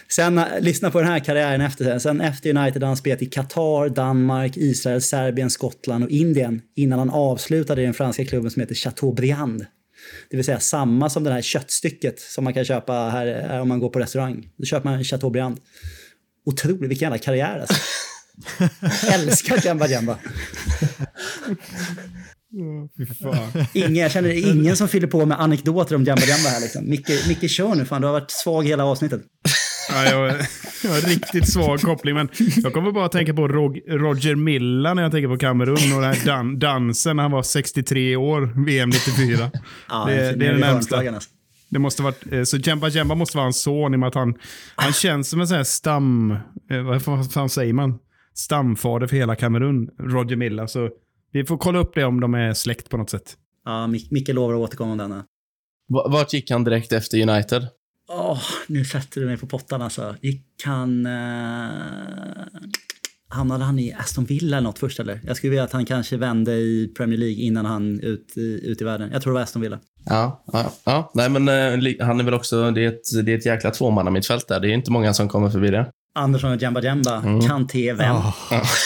Sen, eh, lyssna på den här karriären efter. Sen efter United har han spelat i Qatar, Danmark, Israel, Serbien, Skottland och Indien innan han avslutade i den franska klubben som heter Chateaubriand. Det vill säga samma som det här köttstycket som man kan köpa här, här om man går på restaurang. Då köper man Chateaubriand. Otroligt, vilken jävla karriär alltså. Älskar Jamba Jamba. Ingen, jag känner ingen som fyller på med anekdoter om Jamba Jamba här liksom. Micke, Micke kör nu fan, du har varit svag hela avsnittet. Ja, jag, jag har riktigt svag koppling, men jag kommer bara att tänka på Rog, Roger Milla när jag tänker på Kamerun och den här dan, dansen när han var 63 år, VM 94. Ja, det, en det är det närmsta. alltså. Det måste varit, eh, så Jemba Jemba måste vara hans son i och med att han, han känns som en sån här stam... eh, Vad fan- säger man? Stamfader för hela Kamerun, Roger Milla. Så vi får kolla upp det om de är släkt på något sätt. Ja, Mic- Micke lovar att återkomma om denna. Va- Vart gick han direkt efter United? Åh, nu sätter du mig på pottan alltså. Gick han... Eh, hamnade han i Aston Villa eller något först eller? Jag skulle vilja att han kanske vände i Premier League innan han ut i, ut i världen. Jag tror det var Aston Villa. Ja, ja, ja. Nej, men eh, han är väl också... Det är ett, det är ett jäkla tvåmannamittfält där. Det är inte många som kommer förbi det. Andersson och Jemba Jemba. Kanté vem?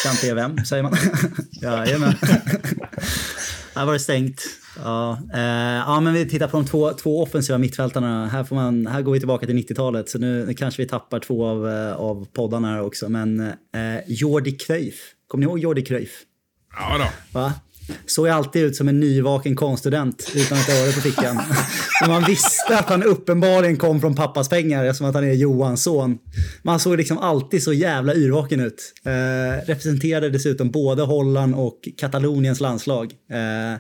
Kanté vem, säger man. Jajamän. Här var det stängt. Ja, eh, ja, men vi tittar på de två, två offensiva mittfältarna. Här, får man, här går vi tillbaka till 90-talet, så nu, nu kanske vi tappar två av, eh, av poddarna här också. Men eh, Jordi Cruyff, kommer ni ihåg Jordi Cruyff? Ja då. Va? Såg alltid ut som en nyvaken konststudent utan ett öre på fickan. Men man visste att han uppenbarligen kom från pappas pengar eftersom att han är Johans son. Man såg liksom alltid så jävla yrvaken ut. Eh, representerade dessutom både Holland och Kataloniens landslag. Eh,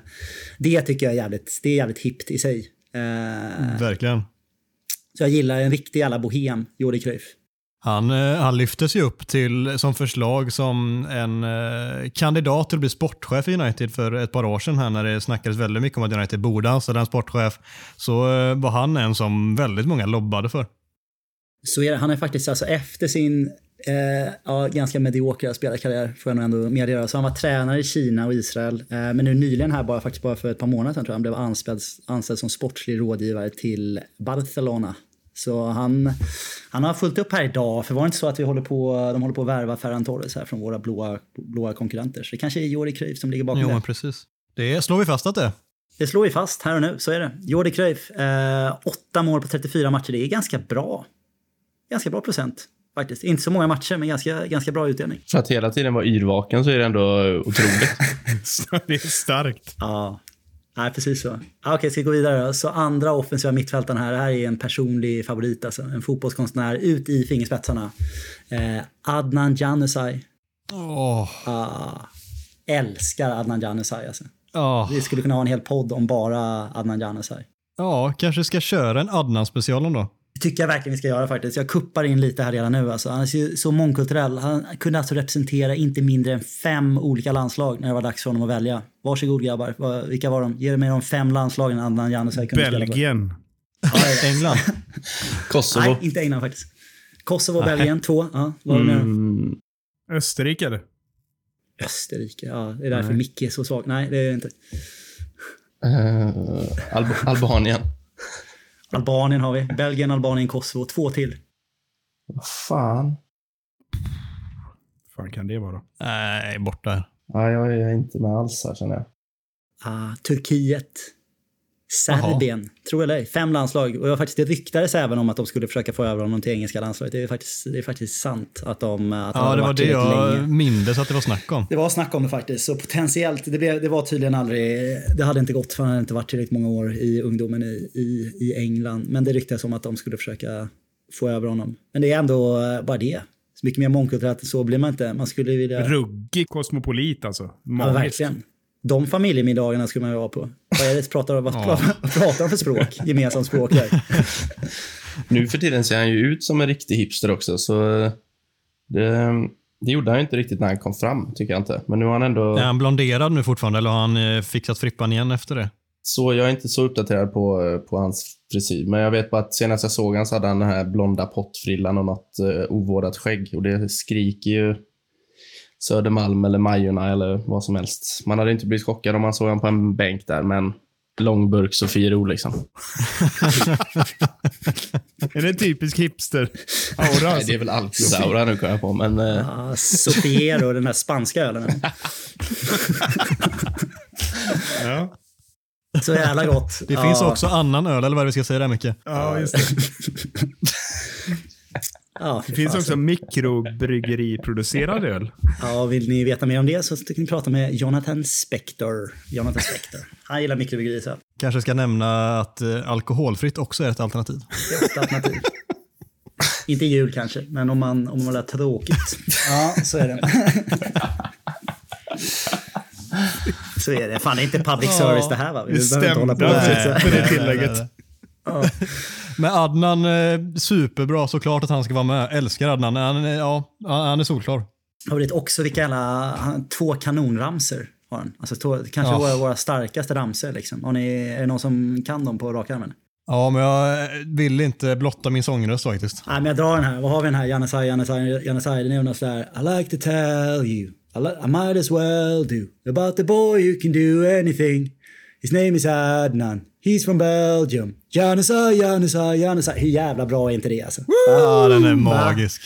det tycker jag är jävligt, det är jävligt hippt i sig. Eh, Verkligen. så jag gillar en riktig jävla bohem, Jordi Cruyff. Han, eh, han lyftes ju upp till som förslag som en eh, kandidat till att bli sportchef i United för ett par år sedan här när det snackades väldigt mycket om att United borde anställa en sportchef. Så eh, var han en som väldigt många lobbade för. Så är det, han är faktiskt alltså efter sin eh, ja, ganska mediokra spelarkarriär, får jag nog ändå meddela. Så han var tränare i Kina och Israel. Eh, men nu nyligen här, bara, faktiskt bara för ett par månader sedan tror jag, han blev anställd, anställd som sportslig rådgivare till Barcelona. Så han, han har fullt upp här idag, för var det inte så att vi håller på, de håller på att värva Ferran Torres här från våra blåa, blåa konkurrenter? Så det kanske är Jordi Cruyff som ligger bakom Jo, det. men precis. Det slår vi fast att det är. Det slår vi fast här och nu, så är det. Jordi Cruyff, eh, åtta mål på 34 matcher, det är ganska bra. Ganska bra procent faktiskt. Inte så många matcher, men ganska, ganska bra utdelning. För att hela tiden vara yrvaken så är det ändå otroligt. Det är starkt. Ja, Nej, precis så. Ah, Okej, ska vi gå vidare då? Så andra offensiva mittfältaren här, det här är en personlig favorit alltså. En fotbollskonstnär ut i fingerspetsarna. Eh, Adnan Januzaj. Åh, Ah, älskar Adnan Januzaj alltså. ja. Vi skulle kunna ha en hel podd om bara Adnan Januzaj. ja, kanske ska köra en Adnan-special om då. Det tycker jag verkligen vi ska göra faktiskt. Jag kuppar in lite här redan nu. Alltså. Han är så- så mångkulturell. Han kunde alltså representera inte mindre än fem olika landslag när det var dags för honom att välja. Varsågod grabbar. Vilka var de? Ge mig de fem landslagen Adnan Januzaj kunde. Belgien. England. Kosovo. Nej, inte England faktiskt. Kosovo, Belgien, två. Ja, var det? Mm, Österrike eller? Österrike. Ja, det är därför Nej. Micke är så svag. Nej, det är det inte. eh, Alb Albanien. Albanien har vi. Belgien, Albanien, Kosovo. Två till. Vad fan? fan kan det vara? Nej, borta. Ja, jag är inte med alls här känner jag. Ah, Turkiet. Serbien, tror eller ej. Fem landslag. Och jag faktiskt, det ryktades även om att de skulle försöka få över honom till engelska landslaget. Det är faktiskt, det är faktiskt sant att de... Att Ja, hade det var det jag länge. mindes att det var snack om. Det var snack om det faktiskt. Så potentiellt, det, blev, det var tydligen aldrig... Det hade inte gått för han hade inte varit tillräckligt många år i ungdomen i, i, i England. Men det ryktades om att de skulle försöka få över honom. Men det är ändå bara det. Så mycket mer mångkulturellt än så blir man inte. Man skulle vilja... Ruggig kosmopolit alltså. Ja, Magiskt. verkligen. De familjemiddagarna skulle man ju vara på. Vad är det pratar, vad, Ja. vad pratar de för språk? Gemensamt språk här. Nu för tiden ser han ju ut som en riktig hipster också, så eh, det, det gjorde han ju inte riktigt när han kom fram, tycker jag inte. Men nu har han ändå... Är han blonderad nu fortfarande eller har han eh, fixat frippan igen efter det? Så jag är inte så uppdaterad på, eh, på hans frisyr, men jag vet bara att senast jag såg han så hade han den här blonda pottfrillan och något uh, ovårdat skägg. Och det skriker ju Södermalm eller Majorna eller vad som helst. Man hade inte blivit chockad om man såg honom på en bänk där, men långburk Sofiero liksom. Är det en typisk hipster? Aura Nej, alltså. det är väl alkis-aura nu kan jag på, men... eh, Ah, Sofiero, den där spanska ölen. Ja. Så jävla gott. Det Ja. finns också annan öl, eller vad är det vi ska säga där Micke? ja, just det. Ja, Det finns också mikrobryggeriproducerad öl. Ja, vill ni veta mer om det så tycker ni prata med Jonathan Spector. Jonathan Spector. Han gillar mikrobryggeri så Kanske ska nämna att eh, alkoholfritt också är ett alternativ. det är ett alternativ. Inte jul kanske, men om man, om man vill ha tråkigt. Ja, så är det. Så är det. Fan, det är inte public service det här va? Vi Det behöver inte hålla på stämde och alltså sitta- för det tillägget. Men Adnan, eh, superbra såklart att han ska vara med. Älskar Adnan. Han, ja, han är solklar. Det är också vilka jävla, två kanonramser har han. Alltså två, kanske Ja. våra, våra starkaste ramser liksom. Har ni, är det någon som kan dem på rak armen? Ja, men jag vill inte blotta min sångröst faktiskt. Nej, men jag drar den här. Vad har vi den här? Jannesaj, Jannesaj, Jannesaj. Den är något sådär. I like to tell you. I, I might as well do. About the boy who can do anything. His name is Adnan. He's from Belgium. Jannesaj, Jannesaj, Jannesaj. Hur jävla bra är inte det alltså? Ja, den är magisk.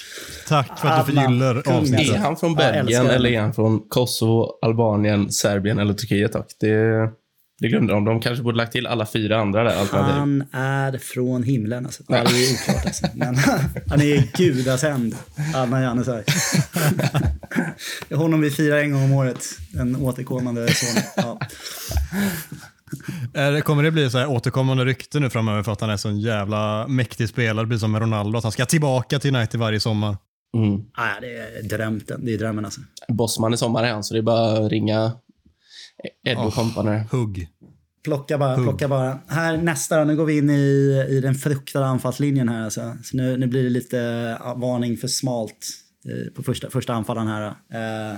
Tack för att du förgyller avsnittet. Är han från Belgien eller är han från Kosovo, Albanien, Serbien eller Turkiet? Tack. Det, det glömde de. De kanske borde lagt till alla fyra andra där alternativ. Han är från himlen alltså. Ja, det är oklart alltså. Men han är gudasänd. Adnan Jannesaj. Det är honom vi firar en gång om året. En återkommande son. Ja. Är det- Kommer det bli så här återkommande rykte nu framöver för att han är så en jävla mäktig spelare, precis som med Ronaldo, att han ska tillbaka till United varje sommar? Mm. Ah, det är drömten. Det är drömmen alltså. Bossman i sommar är han, så det är bara att ringa Ed och company. Hugg. Plocka bara, plocka bara. Här nästa då, nu går vi in i, i den fruktade anfallslinjen här alltså. Så nu, nu blir det lite varning för smalt eh, på första, första anfallaren här. då. Eh,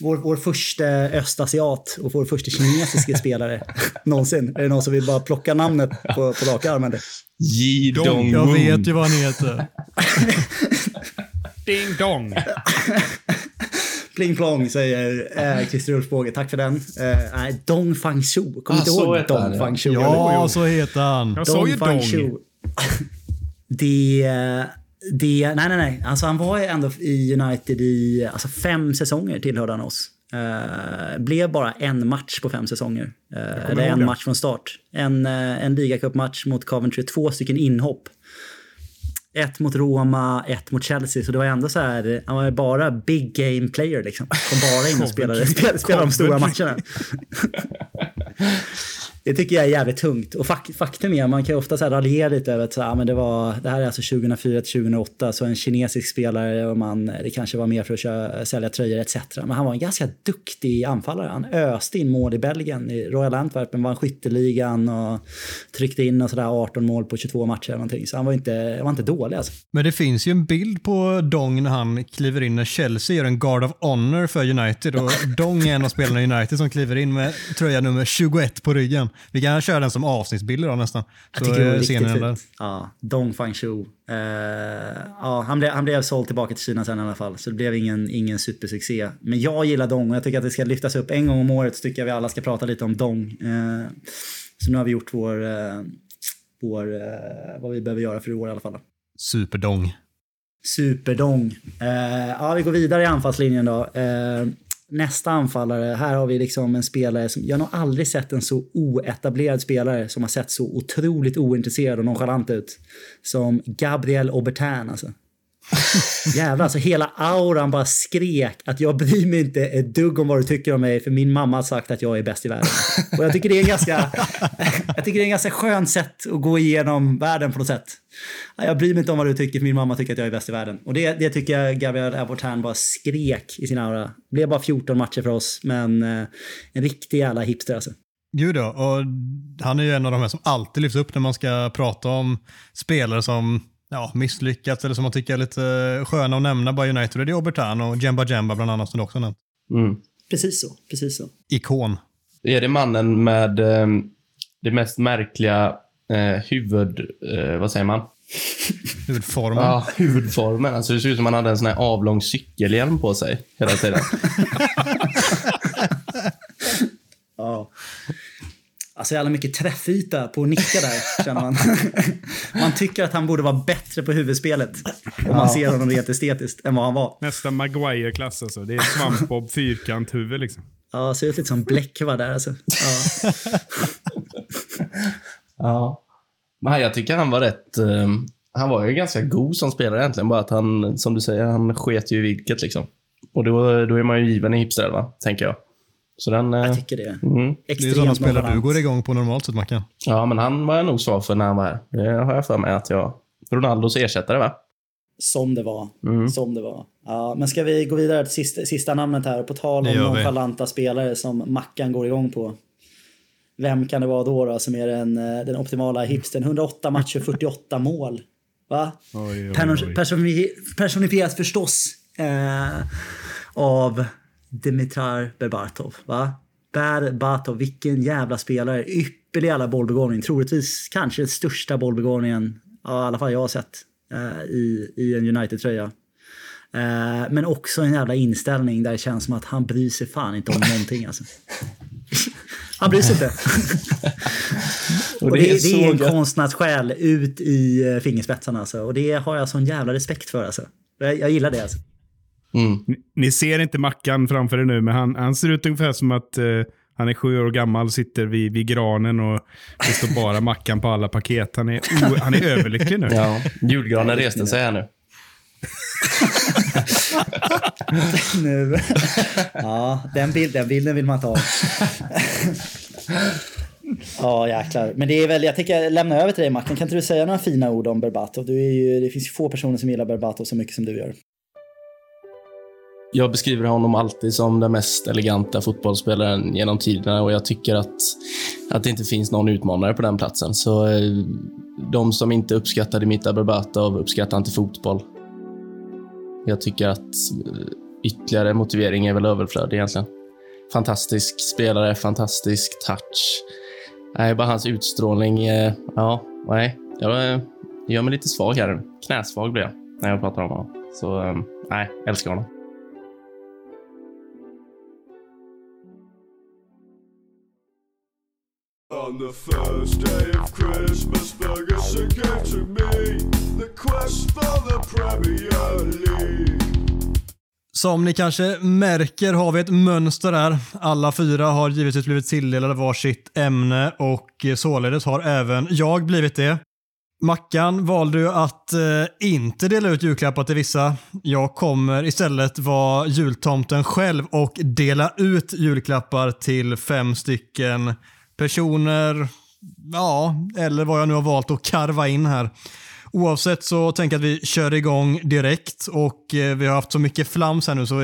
vår, vår första östasiat och vår första kinesiska spelare någonsin. Är det någon som vill bara plocka namnet på, på raka armen? Ji Dong Jag vet ju vad han heter. Ding dong. Pling plong säger eh, Christer Ulfbåge. Tack för den. Eh, Dong Fang Shu. Kommer Ah, inte ihåg han, Dong ja. Fang Shu? Ja, så heter han. Jag sa ju Fang dong. Shu. Det, det, nej, nej, nej. Alltså han var ju ändå i United i alltså fem säsonger tillhörde han oss. Eh, blev bara en match på fem säsonger. Eh, eller en det. match från start. En, eh, en ligacupmatch mot Coventry, två stycken inhopp. Ett mot Roma, ett mot Chelsea. Så det var ändå så här, han var bara big game player liksom. Kom bara in och spelade, spelade, spelade de stora matcherna. Det tycker jag är jävligt tungt. Och faktum är, man kan ju ofta så här raljera lite över att så här, ah, men det, var, det här är alltså 2004 till 2008, så en kinesisk spelare och man, det kanske var mer för att köra, sälja tröjor etc. Men han var en ganska duktig anfallare. Han öste in mål i Belgien. I Royal Antwerpen vann skytteligan och tryckte in och så där 18 mål på 22 matcher eller någonting. Så han var inte, var inte dålig alltså. Men det finns ju en bild på Dong när han kliver in när Chelsea gör en Guard of Honor för United och Dong är en av spelarna i United som kliver in med tröja nummer 21 på ryggen. Vi kan köra den som avsnittsbild idag nästan. Jag tycker det ser riktigt där. Ja, Dong Fangzhou. Eh, ja, han, blev, han blev såld tillbaka till Kina sen i alla fall, så det blev ingen, ingen supersuccé. Men jag gillar Dong och jag tycker att det ska lyftas upp en gång om året så tycker jag vi alla ska prata lite om Dong. Eh, så nu har vi gjort vår, eh, vår vad vi behöver göra för i år i alla fall. Superdong. Superdong. Ja, vi går vidare i anfallslinjen då. Nästa anfallare, här har vi liksom en spelare som, jag har nog aldrig sett en så oetablerad spelare som har sett så otroligt ointresserad och nonchalant ut. Som Gabriel Aubertin alltså. Jävlar, alltså hela auran bara skrek att jag bryr mig inte ett dugg om vad du tycker om mig för min mamma har sagt att jag är bäst i världen. Och jag tycker det är en ganska, jag tycker det är en ganska skönt sätt att gå igenom världen på något sätt. Jag bryr mig inte om vad du tycker för min mamma tycker att jag är bäst i världen. Och det, det tycker jag Gabriel Abortan bara skrek i sin aura. Det blev bara 14 matcher för oss, men eh, en riktig jävla hipster alltså. Gud ja, och han är ju en av de här som alltid lyfts upp när man ska prata om spelare som ja, misslyckats eller som man tycker är lite sköna att nämna bara United. Det är Obertan och Jemba Jemba bland annat som du också nämnt. Mm. Precis så, precis så. Ikon. Är det mannen med eh, det mest märkliga eh, huvud... Eh, vad säger man? Huvudformen. Ja, huvudformen. Alltså, det ser ut som han hade en sån här avlång cykelhjälm på sig hela tiden. Ja. Alltså jävla mycket träffyta på att nicka där, känner man. man tycker att han borde vara bättre på huvudspelet. Om man ser honom rent estetiskt än vad han var. Nästan Maguire-klass alltså. Det är svampbob fyrkanthuvud liksom. Ja, ser ut lite som Bläckva där alltså. Ja. ja. Men jag tycker han var rätt... Eh, han var ju ganska god som spelare egentligen. Bara att han, som du säger, han sket ju i vilket liksom. Och då, då är man ju given i hipster, va? Tänker jag. Så den... Eh, Jag tycker det. mm. Det är sådana spelare du går igång på normalt sett Mackan. Ja, men han var jag nog svar för när han var här. Det har jag för mig att jag... Ronaldos ersättare, va? Som det var. Mm. Som det var. Ja, men ska vi gå vidare till sista, sista namnet här? På tal om nonchalanta spelare som Mackan går igång på. Vem kan det vara då, då som är den, eh, den optimala hipstern? 108 matcher, 48 mål. Va? Oj, oj, oj. personi- Personifierat förstås eh, av Dimitar Berbatov. Va? Berbatov, vilken jävla spelare. Ypperlig jävla bollbegåvning. Troligtvis kanske den största bollbegåvningen, ja, i alla fall jag har sett, eh, i, i en United-tröja. Eh, men också en jävla inställning där det känns som att han bryr sig fan inte om någonting. Alltså. Han bryr sig inte. Och Och det, det, är, en konstnärssjäl ut i eh, fingerspetsarna alltså. Och det har jag sån jävla respekt för alltså. Jag, jag gillar det alltså. Mm. Ni- Ni ser inte Mackan framför er nu, men han, han ser ut ungefär som att eh, han är sju år gammal, sitter vid, vid granen och det står bara Mackan på alla paket. Han är, o, han är överlycklig nu. Ja, julgranen reste sig här nu. nu. ja, den, bild, den bilden vill man ta. Ja, jäklar. Men det är väl, jag tänker lämna över till dig Mackan. Kan inte du säga några fina ord om Berbatov? Du är ju, det finns ju få personer som gillar Berbatov så mycket som du gör. Jag beskriver honom alltid som den mest eleganta fotbollsspelaren genom tiderna och jag tycker att, att det inte finns någon utmanare på den platsen. Så eh, de som inte uppskattar Dimitar Berbatov uppskattar inte fotboll. Jag tycker att eh, ytterligare motivering är väl överflödig egentligen. Fantastisk spelare, fantastisk touch. Nej, bara hans utstrålning. Eh, ja, nej. Jag gör mig lite svag här. Knäsvag blir jag när jag pratar om honom. Så nej, älskar honom. On the first day of Christmas, Ferguson gave to me the quest for the Premier League. Som ni kanske märker har vi ett mönster här. Alla fyra har givetvis blivit tilldelade varsitt ämne och således har även jag blivit det. Mackan valde ju att eh, inte dela ut julklappar till vissa. Jag kommer istället vara jultomten själv och dela ut julklappar till fem stycken personer, ja, eller vad jag nu har valt att karva in här. Oavsett så tänker jag att vi kör igång direkt och eh, vi har haft så mycket flams här nu så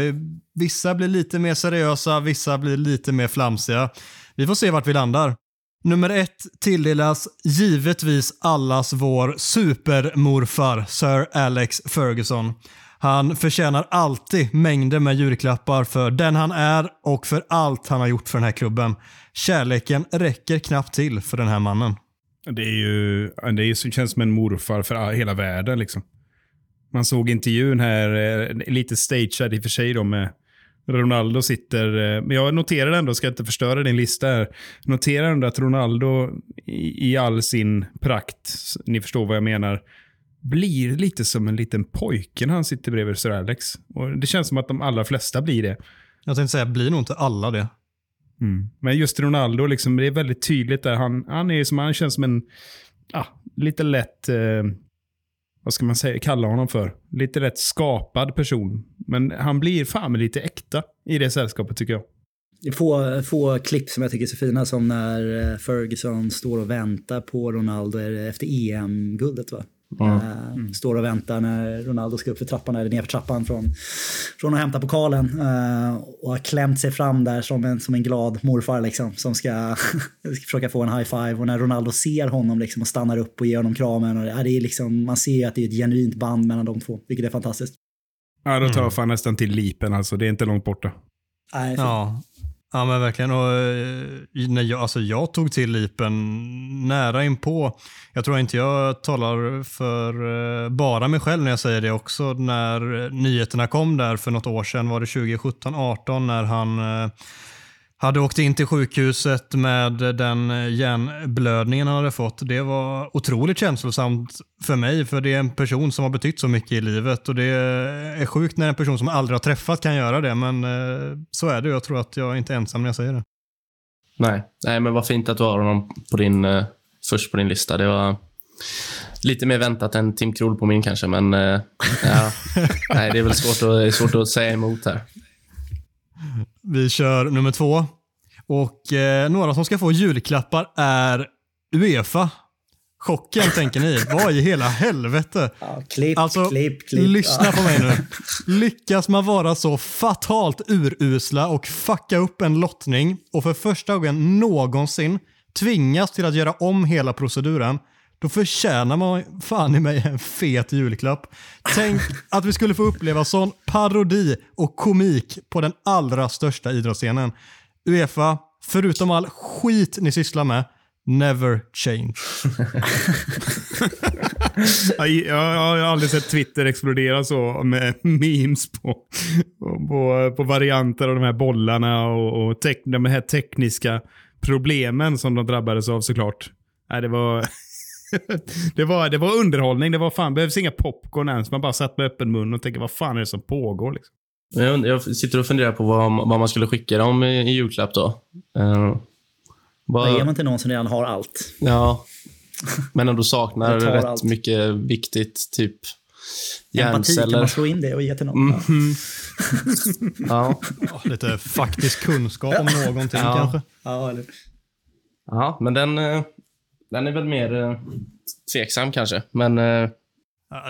vissa blir lite mer seriösa, vissa blir lite mer flamsiga. Vi får se vart vi landar. Nummer ett tilldelas givetvis allas vår supermorfar Sir Alex Ferguson. Han förtjänar alltid mängder med julklappar för den han är och för allt han har gjort för den här klubben. Kärleken räcker knappt till för den här mannen. Det är ju, det är, känns som en morfar för hela världen. Liksom. Man såg intervjun här, eh, lite stagead i och för sig då med Ronaldo sitter, eh, men jag noterar ändå, ska inte förstöra din lista här, noterar ändå att Ronaldo i, i all sin prakt, ni förstår vad jag menar, blir lite som en liten pojke när han sitter bredvid Sir Alex. Och det känns som att de allra flesta blir det. Jag tänkte säga, blir nog inte alla det. Mm. Men just Ronaldo, liksom, det är väldigt tydligt där. Han, han, är som, han känns som en ah, lite lätt, eh, vad ska man säga, kalla honom för? Lite rätt skapad person. Men han blir fan lite äkta i det sällskapet tycker jag. Få, få klipp som jag tycker är så fina som när eh, Ferguson står och väntar på Ronaldo efter EM-guldet. va? Mm. Står och väntar när Ronaldo ska upp för trappan, eller ner för trappan från, från att hämta pokalen. Uh, och har klämt sig fram där som en, som en glad morfar liksom, som ska, ska försöka få en high five. Och när Ronaldo ser honom liksom, och stannar upp och ger honom kramen. Och, det är liksom, man ser att det är ett genuint band mellan de två, vilket är fantastiskt. Ja, då tar jag fan nästan till lipen alltså. Det är inte långt borta. Nej, ja, Ja men verkligen. Och, eh, när jag, alltså jag tog till lipen nära inpå. Jag tror inte jag talar för eh, bara mig själv när jag säger det också. När nyheterna kom där för något år sedan, var det 2017-18 när han eh, hade åkt in till sjukhuset med den hjärnblödningen han hade fått. Det var otroligt känslosamt för mig, för det är en person som har betytt så mycket i livet. Och Det är sjukt när en person som aldrig har träffat kan göra det, men eh, så är det. Jag tror att jag inte är ensam när jag säger det. Nej, Nej men vad fint att du har honom på din, eh, först på din lista. Det var lite mer väntat än Tim Kroll på min kanske, men eh, ja, nej, det är väl svårt att, svårt att säga emot här. Vi kör nummer två. Och eh, några som ska få julklappar är Uefa. Chocken tänker ni. Vad i hela helvete? Ja, klipp, alltså, klipp, klipp. lyssna ja. på mig nu. Lyckas man vara så fatalt urusla och fucka upp en lottning och för första gången någonsin tvingas till att göra om hela proceduren då förtjänar man fan i mig en fet julklapp. Tänk att vi skulle få uppleva sån parodi och komik på den allra största idrottsscenen. Uefa, förutom all skit ni sysslar med, never change. jag, jag, har aldrig sett Twitter explodera så med memes på, på, på varianter av de här bollarna och, och de här tekniska problemen som de drabbades av såklart. Nej, det var... det, var, det var underhållning. Det var fan, behövs inga popcorn ens. Man bara satt med öppen mun och tänkte vad fan är det som pågår? Liksom. Jag, jag sitter och funderar på vad, vad man skulle skicka dem i, i julklapp då. Uh, vad ger man till någon som redan har allt? Ja, men ändå saknar rätt allt. mycket viktigt, typ hjärnceller. Empati, kan man slå in det och ge till någon? Mm -hmm. ja. Lite faktisk kunskap om någonting ja. kanske. Ja, eller... ja, men den, eh, den är väl mer eh, tveksam kanske. Men eh,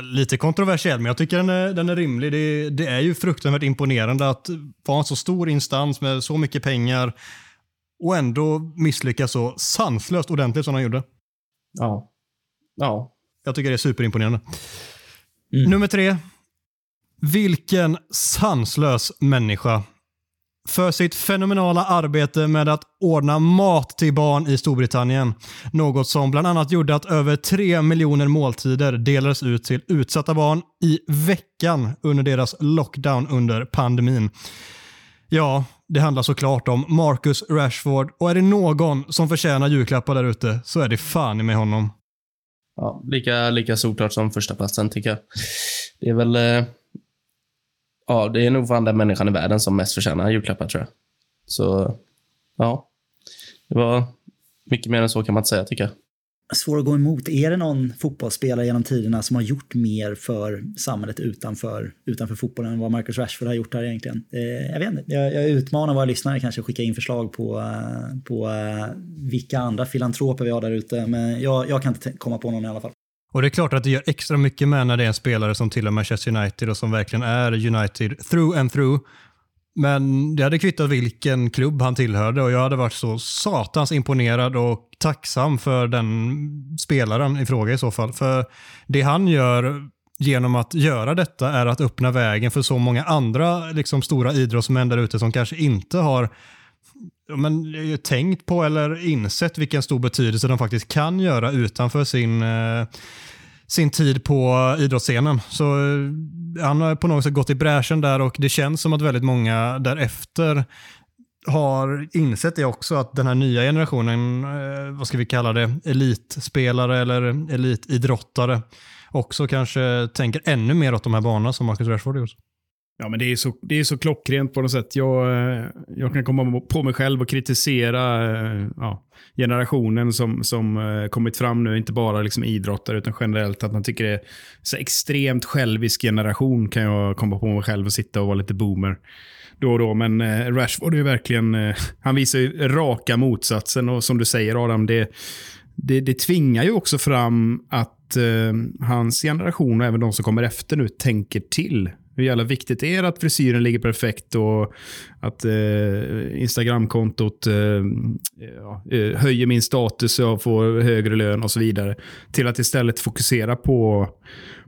Lite kontroversiell, men jag tycker den är, den är rimlig. Det, det, är ju fruktansvärt imponerande att vara en så stor instans med så mycket pengar och ändå misslyckas så sanslöst ordentligt som han gjorde. Ja. Ja. Jag tycker det är superimponerande. Mm. Nummer tre. Vilken sanslös människa för sitt fenomenala arbete med att ordna mat till barn i Storbritannien. Något som bland annat gjorde att över 3 miljoner måltider delades ut till utsatta barn i veckan under deras lockdown under pandemin. Ja, det handlar såklart om Marcus Rashford och är det någon som förtjänar julklappar där ute så är det fan med honom. Ja, lika, lika såklart som förstaplatsen tycker jag. Det är väl... Eh, Ja, det är nog fan den människan i världen som mest förtjänar julklappar tror jag. Så, ja. Det var mycket mer än så kan man inte säga tycker jag. Svår att gå emot. Är det någon fotbollsspelare genom tiderna som har gjort mer för samhället utanför, utanför fotbollen än vad Marcus Rashford har gjort här egentligen? Eh, jag vet inte. Jag, jag utmanar våra lyssnare kanske att skicka in förslag på, eh, på eh, vilka andra filantroper vi har där ute. Men jag, jag kan inte komma på någon i alla fall. Och det är klart att det gör extra mycket med när det är en spelare som tillhör Manchester United och som verkligen är United through and through. Men det hade kvittat vilken klubb han tillhörde och jag hade varit så satans imponerad och tacksam för den spelaren i fråga i så fall. För det han gör genom att göra detta är att öppna vägen för så många andra liksom, stora idrottsmän där ute som kanske inte har men, tänkt på eller insett vilken stor betydelse de faktiskt kan göra utanför sin eh, sin tid på idrottsscenen. Så eh, han har på något sätt gått i bräschen där och det känns som att väldigt många därefter har insett det också, att den här nya generationen, eh, vad ska vi kalla det, elitspelare eller elitidrottare också kanske tänker ännu mer åt de här banorna som Marcus Rashford gjort. Ja, men det är så, det är så klockrent på något sätt. Jag, eh, jag kan komma på mig själv och kritisera eh, ja, generationen som, som eh, kommit fram nu, inte bara liksom idrottare utan generellt, att man tycker det är så extremt självisk generation kan jag komma på mig själv och sitta och vara lite boomer då och då. Men Rashford är verkligen, han visar ju raka motsatsen och som du säger Adam, det, det, det tvingar ju också fram att eh, hans generation och även de som kommer efter nu tänker till hur jävla viktigt det är att frisyren ligger perfekt och att eh, Instagramkontot eh, ja, eh, höjer min status och jag får högre lön och så vidare. Till att istället fokusera på,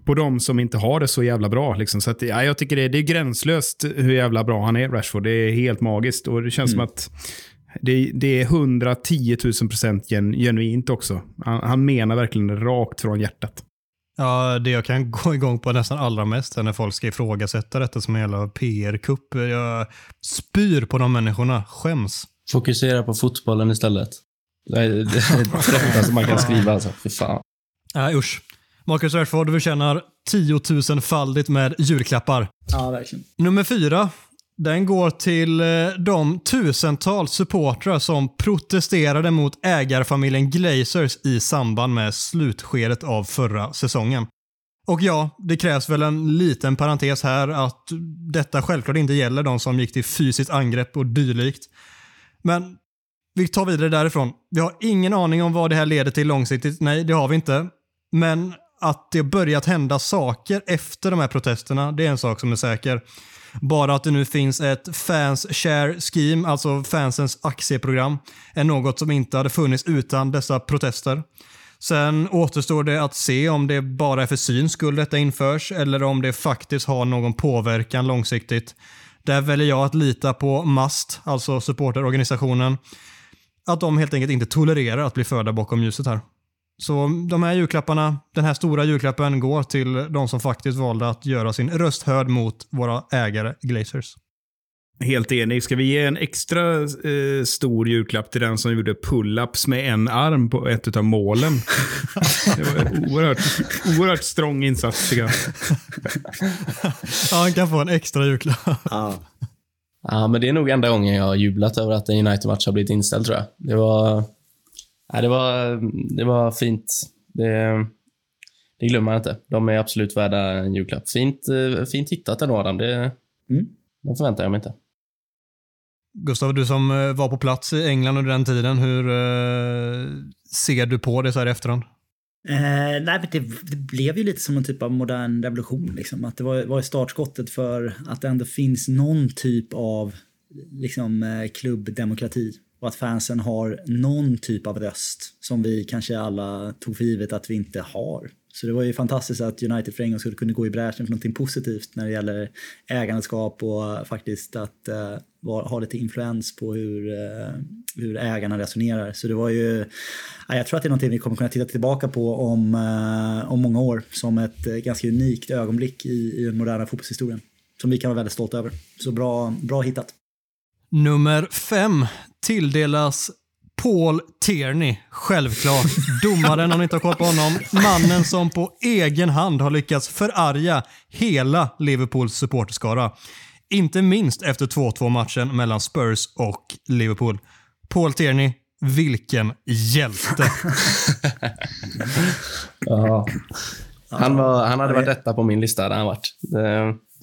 på de som inte har det så jävla bra. Liksom. Så att, ja, jag tycker det, det är gränslöst hur jävla bra han är, Rashford. Det är helt magiskt och det känns mm. som att det, det, är 110 000 procent gen, genuint också. Han, han menar verkligen rakt från hjärtat. Ja, det jag kan gå igång på nästan allra mest är när folk ska ifrågasätta detta som en jävla PR-kupp. Jag spyr på de människorna. Skäms. Fokusera på fotbollen istället. Det är det, som man kan skriva alltså. Fy fan. Nej, usch. Marcus Rashford förtjänar tiotusenfaldigt med julklappar. Ja, verkligen. Nummer fyra. Den går till eh, de tusentals supportrar som protesterade mot ägarfamiljen Glazers i samband med slutskedet av förra säsongen. Och ja, det krävs väl en liten parentes här att detta självklart inte gäller de som gick till fysiskt angrepp och dylikt. Men vi tar vidare därifrån. Vi har ingen aning om vad det här leder till långsiktigt. Nej, det har vi inte. Men att det börjat hända saker efter de här protesterna, det är en sak som är säker. Bara att det nu finns ett fans share scheme, alltså fansens aktieprogram, är något som inte hade funnits utan dessa protester. Sen återstår det att se om det bara är för syns skull detta införs eller om det faktiskt har någon påverkan långsiktigt. Där väljer jag att lita på MUST, alltså supporterorganisationen, att de helt enkelt inte tolererar att bli förda bakom ljuset här. Så de här julklapparna, den här stora julklappen går till de som faktiskt valde att göra sin röst hörd mot våra ägare Glazers. Helt enig. Ska vi ge en extra eh, stor julklapp till den som gjorde pull-ups med en arm på ett av målen? Det var en oerhört, oerhört strong insats tycker jag. ja, han kan få en extra julklapp. Ja. ja, men det är nog enda gången jag har jublat över att en United-match har blivit inställd tror jag. Det var Ja, det, var, det var fint. Det, det glömmer man inte. De är absolut värda en julklapp. Fint, eh, fint hittat ändå, Adam. Det, mm. det förväntar jag mig inte. Gustav, du som eh, var på plats i England under den tiden, hur uh, ser du på det så här i efterhand? Eh, nej, men det, det, blev ju lite som en typ av modern revolution. Liksom. Att det var, var startskottet för att det ändå finns någon typ av liksom, klubbdemokrati och att fansen har någon typ av röst som vi kanske alla tog för givet att vi inte har. Så det var ju fantastiskt att United för en gång skulle kunna gå i bräschen för någonting positivt när det gäller ägandeskap och faktiskt att uh, ha lite influens på hur, uh, hur ägarna resonerar. Så det var ju, uh, jag tror att det är någonting vi kommer kunna titta tillbaka på om, uh, om många år som ett ganska unikt ögonblick i, i den moderna fotbollshistorien. Som vi kan vara väldigt stolta över. Så bra, bra hittat. Nummer fem tilldelas Paul Tierney, självklart. Domaren om ni inte har koll på honom. Mannen som på egen hand har lyckats förarga hela Liverpools supporterskara. Inte minst efter 2-2 matchen mellan Spurs och Liverpool. Paul Tierney, vilken hjälte. Ja. Han, var, han hade varit etta på min lista. Hade han varit.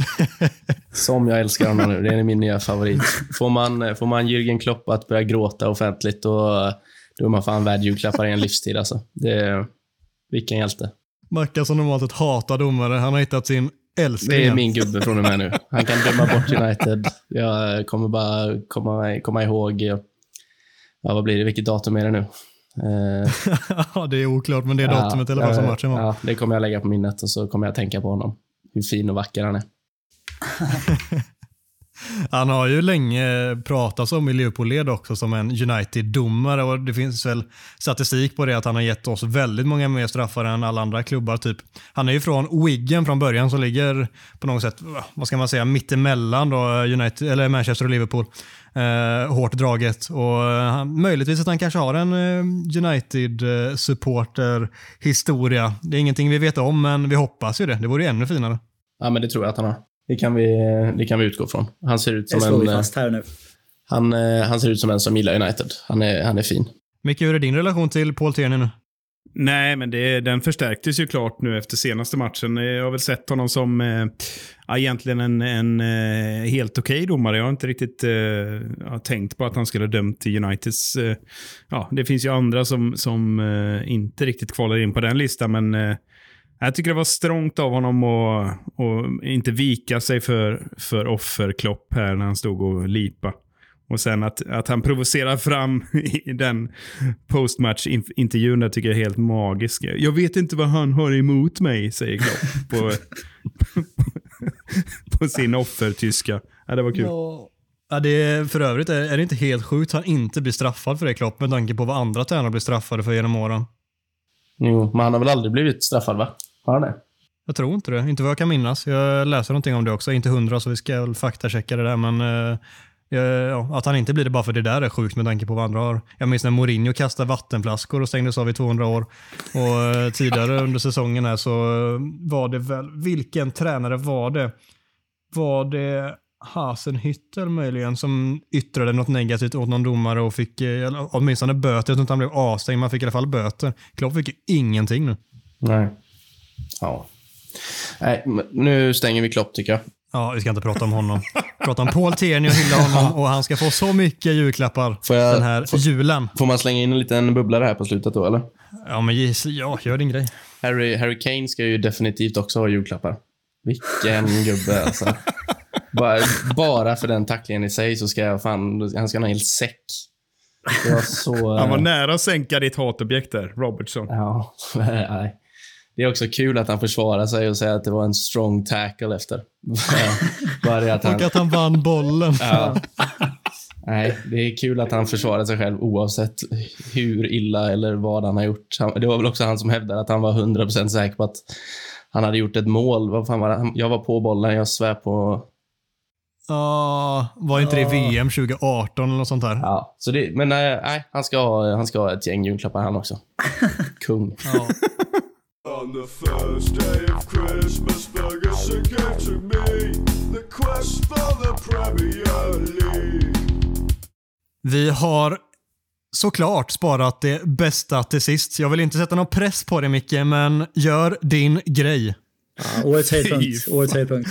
Som jag älskar honom nu. Det är min nya favorit. Får man, får man Jürgen Klopp att börja gråta offentligt, då, då är man fan värd julklappar i en livstid. Alltså. Det, vilken hjälte. Mackan som normalt ett hatar domare, han har hittat sin älskling. Det är min gubbe från och med nu. Han kan döma bort United. Jag kommer bara komma, komma ihåg, ja, vad blir det, vilket datum är det nu? Eh, Ja, det är oklart, men det är datumet i alla fall som matchen var. Ja, det kommer jag lägga på minnet och så kommer jag tänka på honom. Hur fin och vacker han är. Han har ju länge pratats om i Liverpool-led också som en United-domare och det finns väl statistik på det att han har gett oss väldigt många mer straffar än alla andra klubbar. Typ. Han är ju från Wigan från början som ligger på något sätt, vad ska man säga, mittemellan då eh, United, eller Manchester och Liverpool. Eh, hårt draget och eh, han, möjligtvis att han kanske har en eh, United-supporter-historia. Det är ingenting vi vet om men vi hoppas ju det. Det vore ju ännu finare. Ja, men det tror jag att han har. Det kan vi, det kan vi utgå från. Han ser ut Det slår som vi en, eh, fast här nu. han, eh, han ser ut som en som gillar United. Han är, han är fin. Micke, hur är din relation till Paul Tierney nu? Nej, men det, den förstärktes ju klart nu efter senaste matchen. Jag har väl sett honom som eh, ja, egentligen en, en eh, helt okej domare. Jag har inte riktigt eh, tänkt på att han skulle ha dömt till Uniteds... Eh, ja, det finns ju andra som, som eh, inte riktigt kvalar in på den listan, men eh, jag tycker det var strångt av honom att att inte vika sig för, för offerklopp här när han stod och lipa. Och sen att, att han provocerar fram i den postmatch-intervjun där tycker jag är helt magisk. Jag vet inte vad han har emot mig, säger Klopp på, på sin offertyska. Ja, det var kul. Ja, det är, för övrigt är, är det inte helt sjukt att han inte blir straffad för det Klopp med tanke på vad andra tränare blir straffade för genom åren. Jo, men han har väl aldrig blivit straffad, va? Har han det? Jag tror inte det. Inte vad jag kan minnas. Jag läser någonting om det också. Inte hundra så vi ska väl faktachecka det där men eh, ja, att han inte blir det bara för det där är sjukt med tanke på vad andra har. Jag minns när Mourinho kastade vattenflaskor och stängdes av i 200 år. Och eh, tidigare under säsongen här så eh, var det väl, vilken tränare var det? Var det Hasenhüttel möjligen som yttrade något negativt åt någon domare och fick eh, åtminstone böter. Jag tror inte han blev avstängd, men han fick i alla fall böter. Klopp fick ju ingenting nu. Nej. Ja. Nej, nu stänger vi Klopp tycker jag. Ja, vi ska inte prata om honom. prata om Paul Tierney och hylla honom och han ska få så mycket julklappar Får jag- den här får- julen. Får man slänga in en liten bubblare här på slutet då, eller? Ja, men ja, gör din grej. Harry, Harry Kane ska ju definitivt också ha julklappar. Vilken gubbe alltså. Bara, bara för den tacklingen i sig så ska jag fan, han ska ha en hel säck. Det var så... Han var nära att sänka ditt hatobjekt där, Robertson. Ja, nej. Det är också kul att han försvarar sig och säger att det var en strong tackle efter. Bara att han... Och att han vann bollen. Ja. Nej, det är kul att han försvarar sig själv oavsett hur illa eller vad han har gjort. Han- Det var väl också han som hävdade att han var 100% säker på att han hade gjort ett mål. Vad fan var det? Jag var på bollen, jag svär på... Ja, var inte det VM 2018 eller något sånt där? Ja, så det, men nej, nej, han, ska ha, han ska ha ett gäng julklappar han också. Kung. Ja. On the first day of Christmas, Ferguson gave to me the quest for the Premier League. Vi har såklart sparat det bästa till sist. Jag vill inte sätta någon press på dig Micke, men gör din grej. Ja, årets höjdpunkt. Fy Årets höjdpunkt.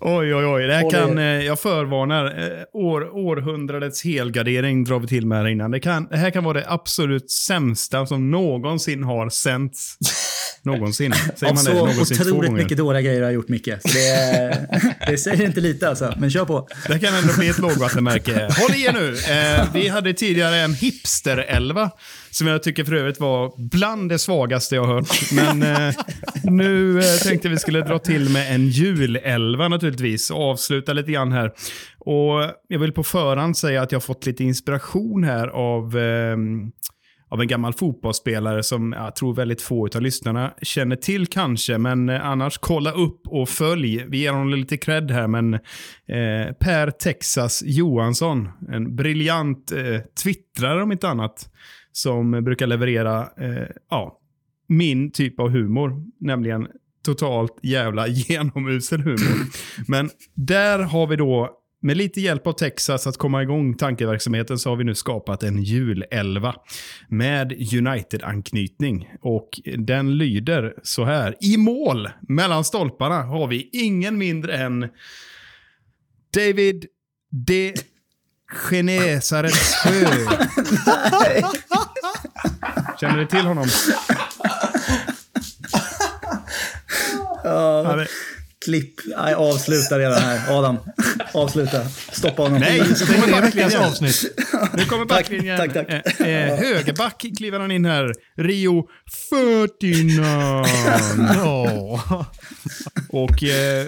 Oj, oj, oj. Det här Och det- kan, eh, jag förvarnar, eh, år, århundradets helgardering drar vi till med här innan. Det, kan, det här kan vara det absolut sämsta som någonsin har sänts. Någonsin. Säger man det? så Någonsin två otroligt gånger. mycket dåliga grejer har gjort Micke. Så det, det säger inte lite alltså, men kör på. Det kan ändå bli ett lågvattenmärke. Håll i er nu. Eh, vi hade tidigare en hipster-elva som jag tycker för övrigt var bland det svagaste jag hört. Men eh, nu eh, tänkte vi skulle dra till med en julelva naturligtvis och avsluta lite grann här. Och jag vill på förhand säga att jag fått lite inspiration här av ehm, av en gammal fotbollsspelare som jag tror väldigt få av lyssnarna känner till kanske. Men eh, annars kolla upp och följ. Vi ger honom lite cred här, men eh, Per Texas Johansson, en briljant eh, twittrare om inte annat, som brukar leverera eh, ja, min typ av humor, nämligen totalt jävla genomusel humor. Men där har vi då, med lite hjälp av Texas att komma igång tankeverksamheten, så har vi nu skapat en julelva med United-anknytning. Och den lyder så här. I mål mellan stolparna har vi ingen mindre än David D. Genesaret Sjö. Känner du till honom? Ja, klipp. Nej, avsluta redan här. Adam, avsluta. Stoppa honom. Nej, så kommer verkligen. avsnitt. Nu kommer Tack, backlinjen. tack, tack. Eh, eh, högerback kliver han in här. Rio Ferdinand. Ja. Och eh,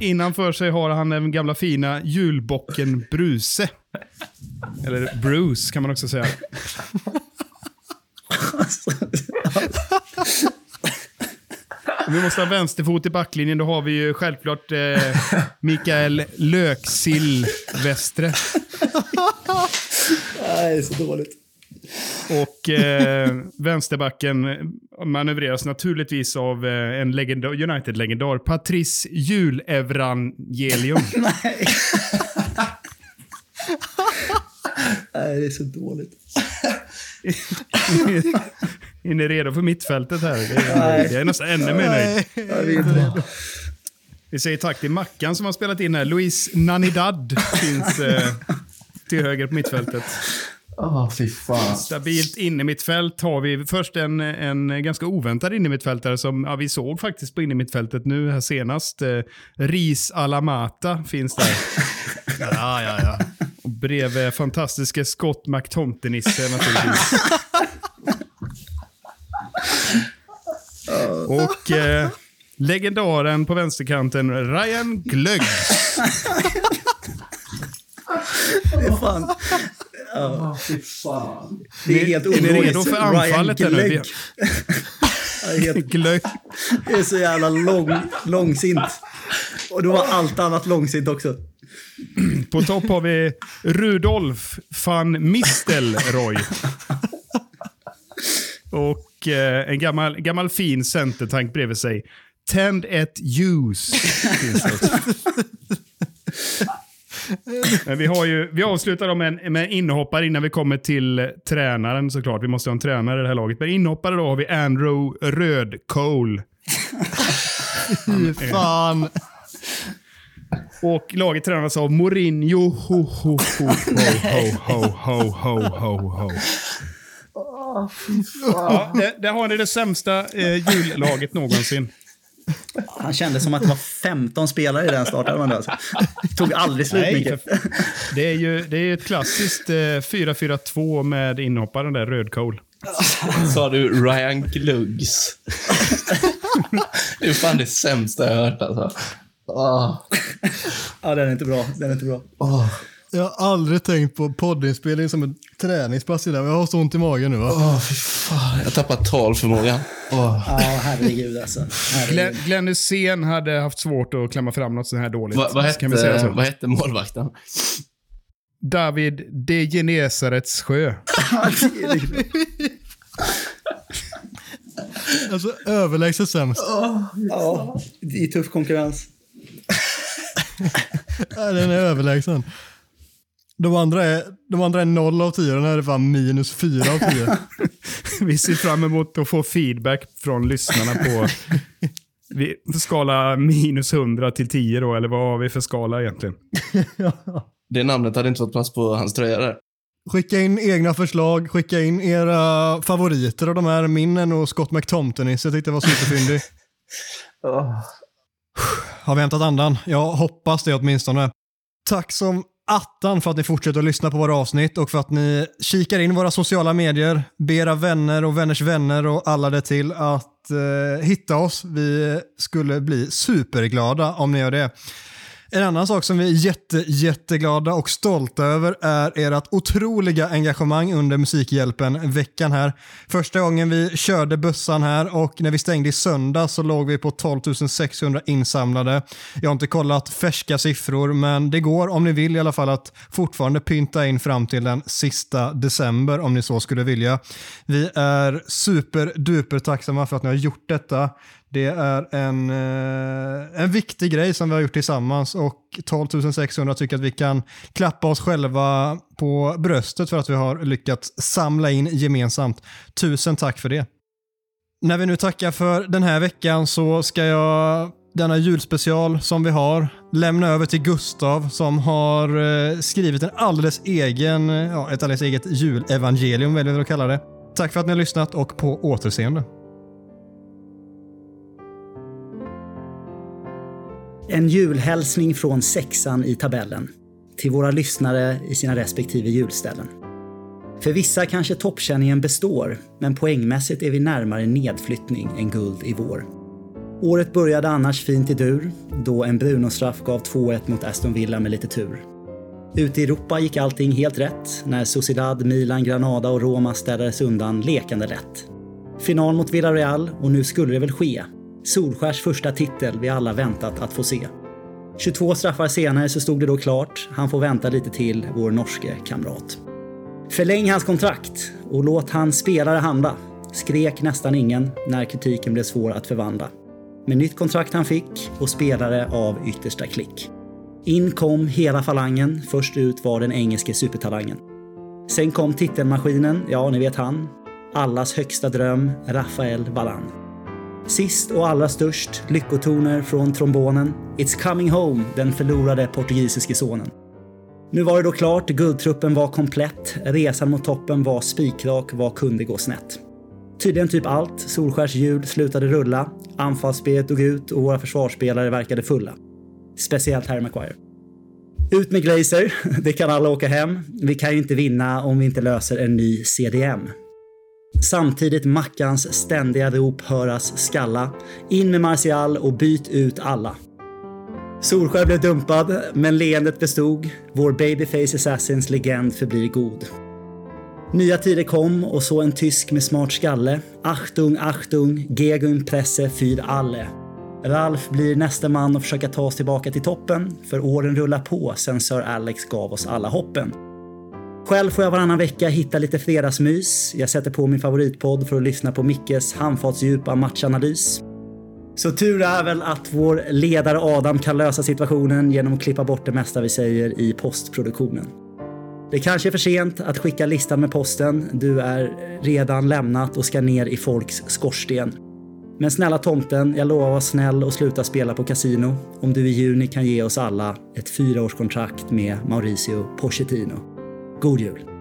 innanför sig har han den gamla fina julbocken Bruse. Eller Bruce kan man också säga. Om vi måste ha vänsterfot i backlinjen, då har vi ju självklart eh, Mikael Löksill Västre. Nej, så dåligt. Och eh, vänsterbacken manövreras naturligtvis av eh, en legendar, United-legendar, Patrice Julevangelium. Nej. Nej, det är så dåligt. Är ni redo för mittfältet här? Det är, jag är nästan ännu mer nöjd. Vi säger tack till Mackan som har spelat in här. Louise Nanidad finns eh, till höger på mittfältet. Åh, fy fan. Stabilt innermittfält har vi först en, en ganska oväntad innermittfältare som ja, vi såg faktiskt på innermittfältet nu här senast. Eh, Ris Alamata finns där. Ja, ja, ja. Och bredvid fantastiske Scott McTomtenisse naturligtvis. Och eh, legendaren på vänsterkanten Ryan Glögg. Det är fan... Det är helt Är ni redo för anfallet Ryan? Glögg. Det är helt Glögg. Det är så jävla lång, långsint. Och då var allt annat långsint också. På topp har vi Rudolf van Mistelrooy. Och eh, en gammal, gammal fin centertank bredvid sig. Tend ett ljus. Men vi, har ju, vi avslutar då med en, med en inhoppare innan vi kommer till tränaren såklart. Vi måste ha en tränare i det här laget. Men inhoppare då har vi Andrew Rödcole. Fy fan. Och laget tränas av Mourinho. Ho, ho, ho, ho, ho, ho, ho, ho, ho. Ja, det, där har ni det sämsta eh, jullaget någonsin. Han kände som att det var 15 spelare i den startelvan. Alltså. Det tog aldrig slut, Nej, för, det är ju det är ett klassiskt eh, 4-4-2 med inhopparen där, Rödcole. Sa du Ryan Gluggs? det är fan det sämsta jag har hört alltså. Åh. Ja, den är inte bra. Den är inte bra. Jag har aldrig tänkt på poddinspelning som en träningspass idag. Jag har så ont i magen nu. Va? Åh, fy fan. Jag har tappat talförmågan. Åh. Ja, herregud alltså. Herregud. Glenn, Glenn Hysén hade haft svårt att klämma fram något så här dåligt. Va, vad, kan vi säga hette, så. vad hette målvakten? David De Genesarets sjö. Alltså överlägset sämst. Ja, i tuff konkurrens. Ja, den är överlägsen. De andra är, de andra är 0 av 10, den här är fan minus 4 av 10. Vi ser fram emot att få feedback från lyssnarna på vi, skala minus 100 till 10 då, eller vad har vi för skala egentligen? Det namnet hade inte fått plats på hans tröja där. Skicka in egna förslag, skicka in era favoriter av de här. Min är nog Scott McTomptonis, jag tyckte det var superfyndig. Har vi hämtat andan? Jag hoppas det åtminstone. Tack som attan för att ni fortsätter att lyssna på våra avsnitt och för att ni kikar in våra sociala medier, ber era vänner och vänners vänner och alla det till att eh, hitta oss. Vi skulle bli superglada om ni gör det. En annan sak som vi är jätte, jätteglada och stolta över är ert otroliga engagemang under Musikhjälpen-veckan här. Första gången vi körde bussan här och när vi stängde i söndag så låg vi på 12 600 insamlade. Jag har inte kollat färska siffror men det går om ni vill i alla fall att fortfarande pynta in fram till den sista december om ni så skulle vilja. Vi är superduper tacksamma för att ni har gjort detta. Det är en, eh, en viktig grej som vi har gjort tillsammans och 12 600 tycker att vi kan klappa oss själva på bröstet för att vi har lyckats samla in gemensamt. Tusen tack för det. När vi nu tackar för den här veckan så ska jag denna julspecial som vi har lämna över till Gustav som har eh, skrivit en alldeles egen, ja, ett alldeles eget julevangelium väljer vi att kalla det. Tack för att ni har lyssnat och på återseende. En julhälsning från sexan i tabellen till våra lyssnare i sina respektive julställen. För vissa kanske toppkänningen består, men poängmässigt är vi närmare nedflyttning än guld i vår. Året började annars fint i dur, då en Bruno-straff gav 2-1 mot Aston Villa med lite tur. Ute i Europa gick allting helt rätt när Sociedad, Milan, Granada och Roma städades undan lekande lätt. Final mot Villarreal och nu skulle det väl ske. Solskärs första titel vi alla väntat att få se. 22 straffar senare så stod det då klart, han får vänta lite till, vår norske kamrat. Förläng hans kontrakt och låt hans spelare handla, skrek nästan ingen när kritiken blev svår att förvandla. Med nytt kontrakt han fick och spelare av yttersta klick. In kom hela falangen, först ut var den engelske supertalangen. Sen kom titelmaskinen, ja ni vet han. Allas högsta dröm, Rafael Varan. Sist och allra störst, lyckotoner från trombonen. It's coming home, den förlorade portugisiske sonen. Nu var det då klart, guldtruppen var komplett, resan mot toppen var spikrak, vad kunde gå snett? Tydligen typ allt, Solskärs hjul slutade rulla, anfallsspelet dog ut och våra försvarsspelare verkade fulla. Speciellt Harry Maguire. Ut med Glazer, det kan alla åka hem. Vi kan ju inte vinna om vi inte löser en ny CDM. Samtidigt Mackans ständiga rop höras skalla. In med Martial och byt ut alla. Solskär blev dumpad, men leendet bestod. Vår babyface assassins legend förblir god. Nya tider kom och så en tysk med smart skalle. Achtung, Achtung, Gegun Presse für alle. Ralf blir nästa man att försöka ta oss tillbaka till toppen, för åren rullar på sen Sir Alex gav oss alla hoppen. Själv får jag varannan vecka hitta lite fredagsmys. Jag sätter på min favoritpodd för att lyssna på Mickes handfatsdjupa matchanalys. Så tur är väl att vår ledare Adam kan lösa situationen genom att klippa bort det mesta vi säger i postproduktionen. Det kanske är för sent att skicka listan med posten. Du är redan lämnat och ska ner i folks skorsten. Men snälla tomten, jag lovar att vara snäll och sluta spela på kasino om du i juni kan ge oss alla ett fyraårskontrakt med Mauricio Pochettino. God jul!